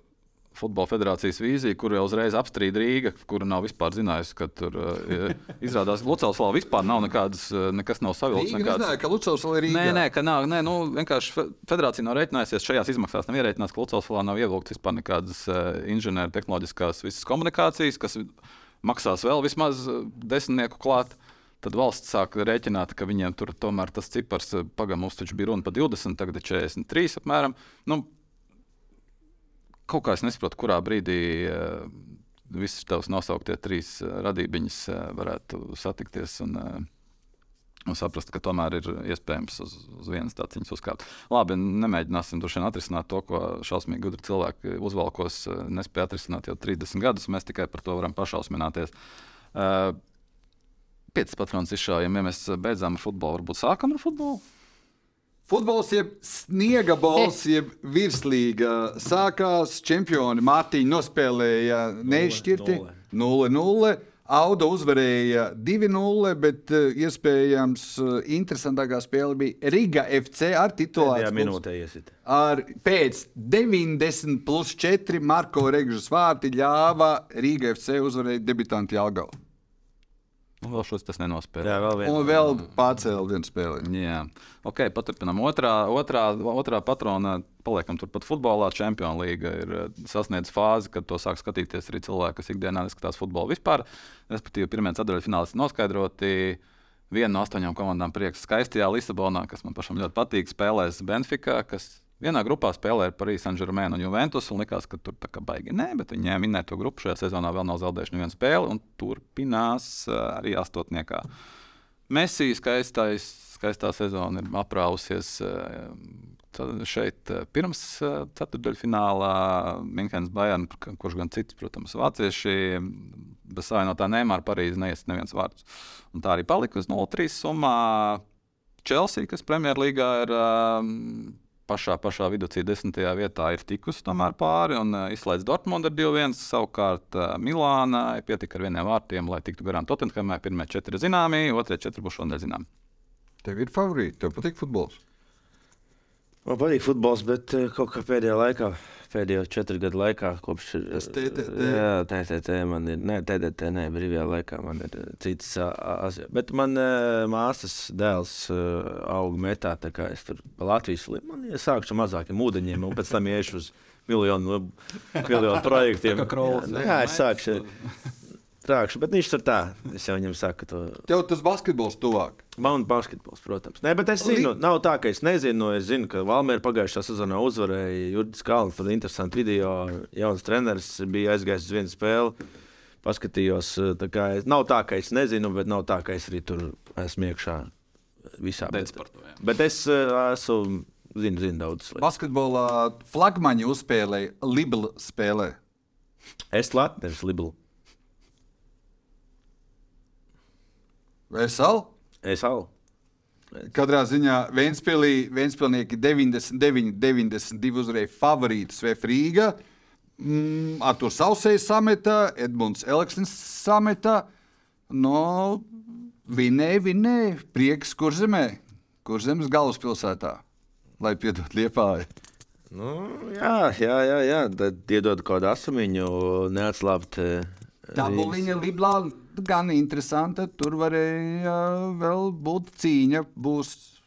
Futbola federācijas vīzija, kuru jau uzreiz apstrīd Rīga, kura nav vispār zinājusi, ka tur uh, izrādās, Lapa vispār nav nekādas, eh, nekas nav savilkts. Rīga nezināja, ka Lucavs vēl ir Rīgā. Nē, nē, ka nav. Nē, nu, vienkārši fe- federācija nav rēķinājusies šajās izmaksās. Nav ierēķināts, ka Lucas Falā nav ievilkts vispār nekādas uh, inženieru tehnoloģiskās visas komunikācijas, kas maksās vēl vismaz desmitnieku klāt. Tad valsts sāk rēķināt, ka viņiem tur tomēr tas cipars, eh, pagaidām, mums taču bija runa par 20, tagad ir 43 apmēram. Nu, kaut kā es nesaprotu, kurā brīdī uh, visas tavas nosauktie trīs uh, radībiņas uh, varētu satikties. Un, uh, Un saprast, ka tomēr ir iespējams uz, uz vienas tādas uzkāpt. Labi, nemēģināsim droši vien atrisināt to, ko šausmīgi gudri cilvēki uzvalkos eh, nespēja atrisināt jau 30 gadus. Mēs tikai par to varam pašausmināties. Uh, Piecas patronas izšaujam, ja mēs beidzām ar futbolu, varbūt sākam ar futbolu. Futbols, jeb sniega bols, jeb virslīga. Sākās čempioni. Mārtiņa nospēlēja neizšķirti 0-0. Auda uzvarēja 2-0, bet uh, iespējams uh, interesantākā spēle bija Riga FC ar titulāru. Pēdējā minūtē iesit. Ar pēc 90 plus 4 Marko Regžas vārti ļāva Riga FC uzvarēt debitantu Jālgavu. Nu, Vēl šos tas nenospēlē. Jā, vēl viens. Un vēl pacēla vienu spēli. Jā, ok, paturpinām. Otrā, otrā, otrā patrona, paliekam turpat futbolā. Čempionu līga ir eh, sasniedzis fāzi, kad to sāk skatīties arī cilvēki, kas ikdienā neskatās futbolu vispār. Respektīvi, pirmie ceturtajā finālā ir noskaidroti. Viena no astoņām komandām prieks skaistajā Lisabonā, kas man pašam ļoti patīk, spēlēs Benfica, kas vienā grupā spēlē ar Parīzes Saint-Germain un Juventus. Un likās, ka tur kā baigi nē, bet viņi ņēma minēto grupu. Šajā sezonā vēl nav zaudējuši nevienu spēli un turpinās eh, arī astotniekā. Messi skaistais, skaistā sezona ir aprausies eh, tad šeit eh, pirms ceturdaļfinālā Minhenes Bayern, kurš gan cits, protams, vācieši, bez savienotā Neimāra Parīzē neies neviens vārds. Un tā arī palika uz 0-3 summā. Chelsea, kas Premjerlīgā ir um, pašā, pašā vidū, desmitajā vietā, ir tikusi tomēr pāri un uh, izslēdz Dortmundu ar 2-1. Savukārt uh, Milānai pietika ar vieniem vārtiem, lai tiktu garām Tottenhamai. Pirmie četri zināmi, otrie četri būs šodien zināmi. Tev ir favorīti, tev patīk futbols. Man patīk futbols, bet eh, kaut kā pēdējā laikā, pēdējo četru gadu laikā, kopš ir. Tas TTT. Jā, TTT man ir. Nē, TTT, nē, brīvajā laikā man ir eh, cits. ā, Bet man eh, māsas dēls eh, aug metā, tā kā es tur pa Latvijas līniju. Man ir sākšu ar mazākiem ūdeņiem, un pēc tam iešu uz miljonu, miljonu projektiem. Jā, jā, es sākšu. [laughs] Trākšu, bet viņš tur tā. Es jau viņam saku, to Tev tas basketbols tuvāk. Man basketbols, protams. Nē, bet es zinu, nav tā, ka es nezinu. Es zinu, ka Valmēra pagājušā sezonā uzvarēja Jurgis Kalns. Tur bija interesanti video. Jauns treneris bija aizgājis uz vienu spēli. paskatījos. Tā kā, es- nav tā, ka es nezinu, bet nav tā, ka es arī tur esmu iekšā visā. Bet, to, jā. bet es eh, esmu, zinu, zinu daudz. lietas. Basketbolā flagmaņi uzspēlēja, Libela spēlē. Es Latvijas Libelu. Vesel? Es jau. Katrā ziņā Vēnspēlī, Vēnspēlnieki 99, 92 uzvarēja favorītus Vēfrīga. Mm, Artur Sausējs sameta, Edmunds Elksnis sameta. No, vinēja, vinēja. Prieks kurzemē, kurzemes galvaspilsētā. Lai piedod liepāji. Nu, jā, jā, jā, jā. Tad iedod kaut kādu asamiņu, neatslābt. eh, Dabūliņa Liblā gan interesanta. Tur varēja vēl būt cīņa. Būs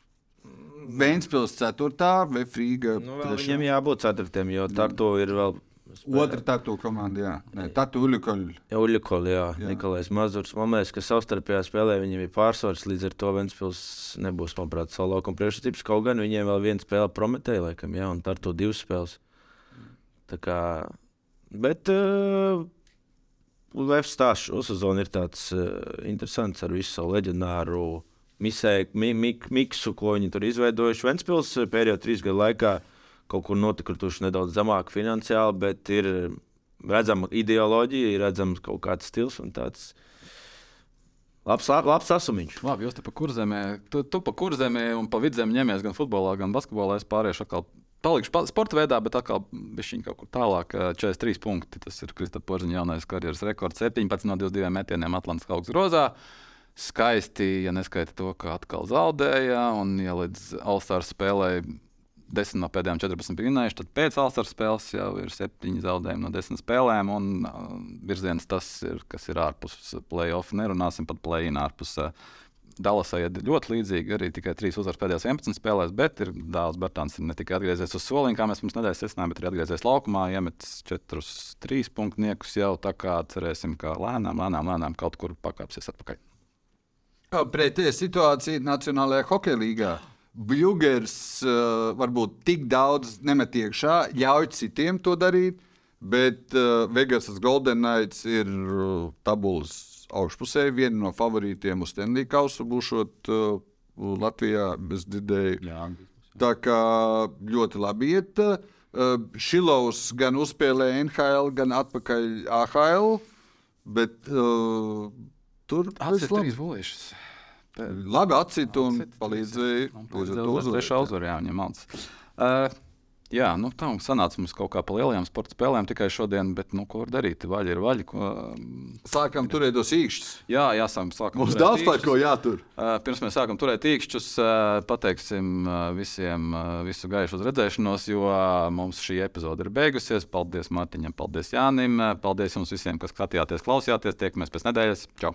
Vēnspils 4. vai Frīga Nu, vēl 3. viņam jābūt ceturtiem, jo Tartu ir vēl. Otra tatu komanda, jā. Nē, tatu Uļukoļu. Jā, Uļikola, jā, jā. Nikolais Mazurs. Man liekas, ka savstarpējā spēlē viņam ir pārsvars, līdz ar to Ventspils nebūs, manuprāt, savu laukumu priekšsacības. Kaut gan viņiem vēl viena spēle prometēja, laikam, jā, un Tartu divas spēles. Tā kā, bet uh, Levs stāsts šo sezonu ir tāds uh, interesants ar visu savu leģendāru misē, mi, mi, miksu, ko viņi tur izveidojuši. Ventspils eh, pēdējo trīs gadu laikā kaut kur notikrituši nedaudz zemāk finansiāli, bet ir redzama ideoloģija, ir redzams kaut kāds stils un tāds labs, lab- labs asumiņš. Labi, jūs te pa kurzemē, tu, tu pa kurzemē un pa vidzemē ņemies gan futbolā, gan basketbolā. Es pāriešu atkal. Palikšu pa- sporta veidā, bet atkal viņa kaut kur tālāk. eh, 43 punkti. Tas ir Kristofers Porziņš jaunais karjeras rekords. 17 no 22 metieniem Atlantijas augs grozā. Skaisti, ja neskaita to, ka atkal zaudēja. Un, ja līdz All-Star spēlē 10 no pēdējām 14 bija vinējuši, tad pēc All-Star spēles jau ir 7 zaudējumi no 10 spēlēm. Un uh, virziens tas ir, kas ir ārpus playoff. Nerunāsim pat play-in ārpus. Uh, Dallasai ir ļoti līdzīgi, arī tikai 3 uzvaras pēdējās 11 spēlēs, bet ir Dārzs Bērtāns ir ne tikai atgriezies uz soliņa, kā mēs pirms nedēļas secinājām, bet arī atgriezies laukumā, iemetis 4 3 punktniekus jau tā kā cerēsim, ka lēnām, lēnām, lēnām kaut kur pakāpsies atpakaļ. Pretējā situācija Nacionālajā hokeja līgā. Bļūgers uh, varbūt tik daudz nemet iekšā, ļauj citiem to darīt, bet uh, Vegasas Golden Knights ir uh, tabulas augšpusē. Viena no favorītiem uz Stanley Kausu būšot uh, Latvijā, dzirdēju. Jā, Tā kā ļoti labi iet. Uh, Šilovs gan uzspēlēja NHL, gan atpakaļ AHL. Bet uh, tur tas ir trīs bulīšas. Labi atcīt un palīdzēja. Līdz ar to Trešā uzvarēt. uzvara, jā, viņam malts. Uh, jā, nu tā mums sanāca mums kaut kā pa lielajām sporta spēlēm tikai šodien, bet nu, ko var darīt? Vaļa ir vaļa. Ko, Sākam turēt tos īkšķus. jā, jāsāk sākam. Mums daudz tīkšķus. ko jātur. Uh, Pirms mēs sākam turēt īkšķus, uh, pateiksim uh, visiem visu gaišu uz redzēšanos, jo mums šī epizode ir beigusies. Paldies Mārtiņam, paldies Jānim, paldies jums visiem, kas skatījāties, klausījāties. Tiekamies pēc nedēļas. Čau!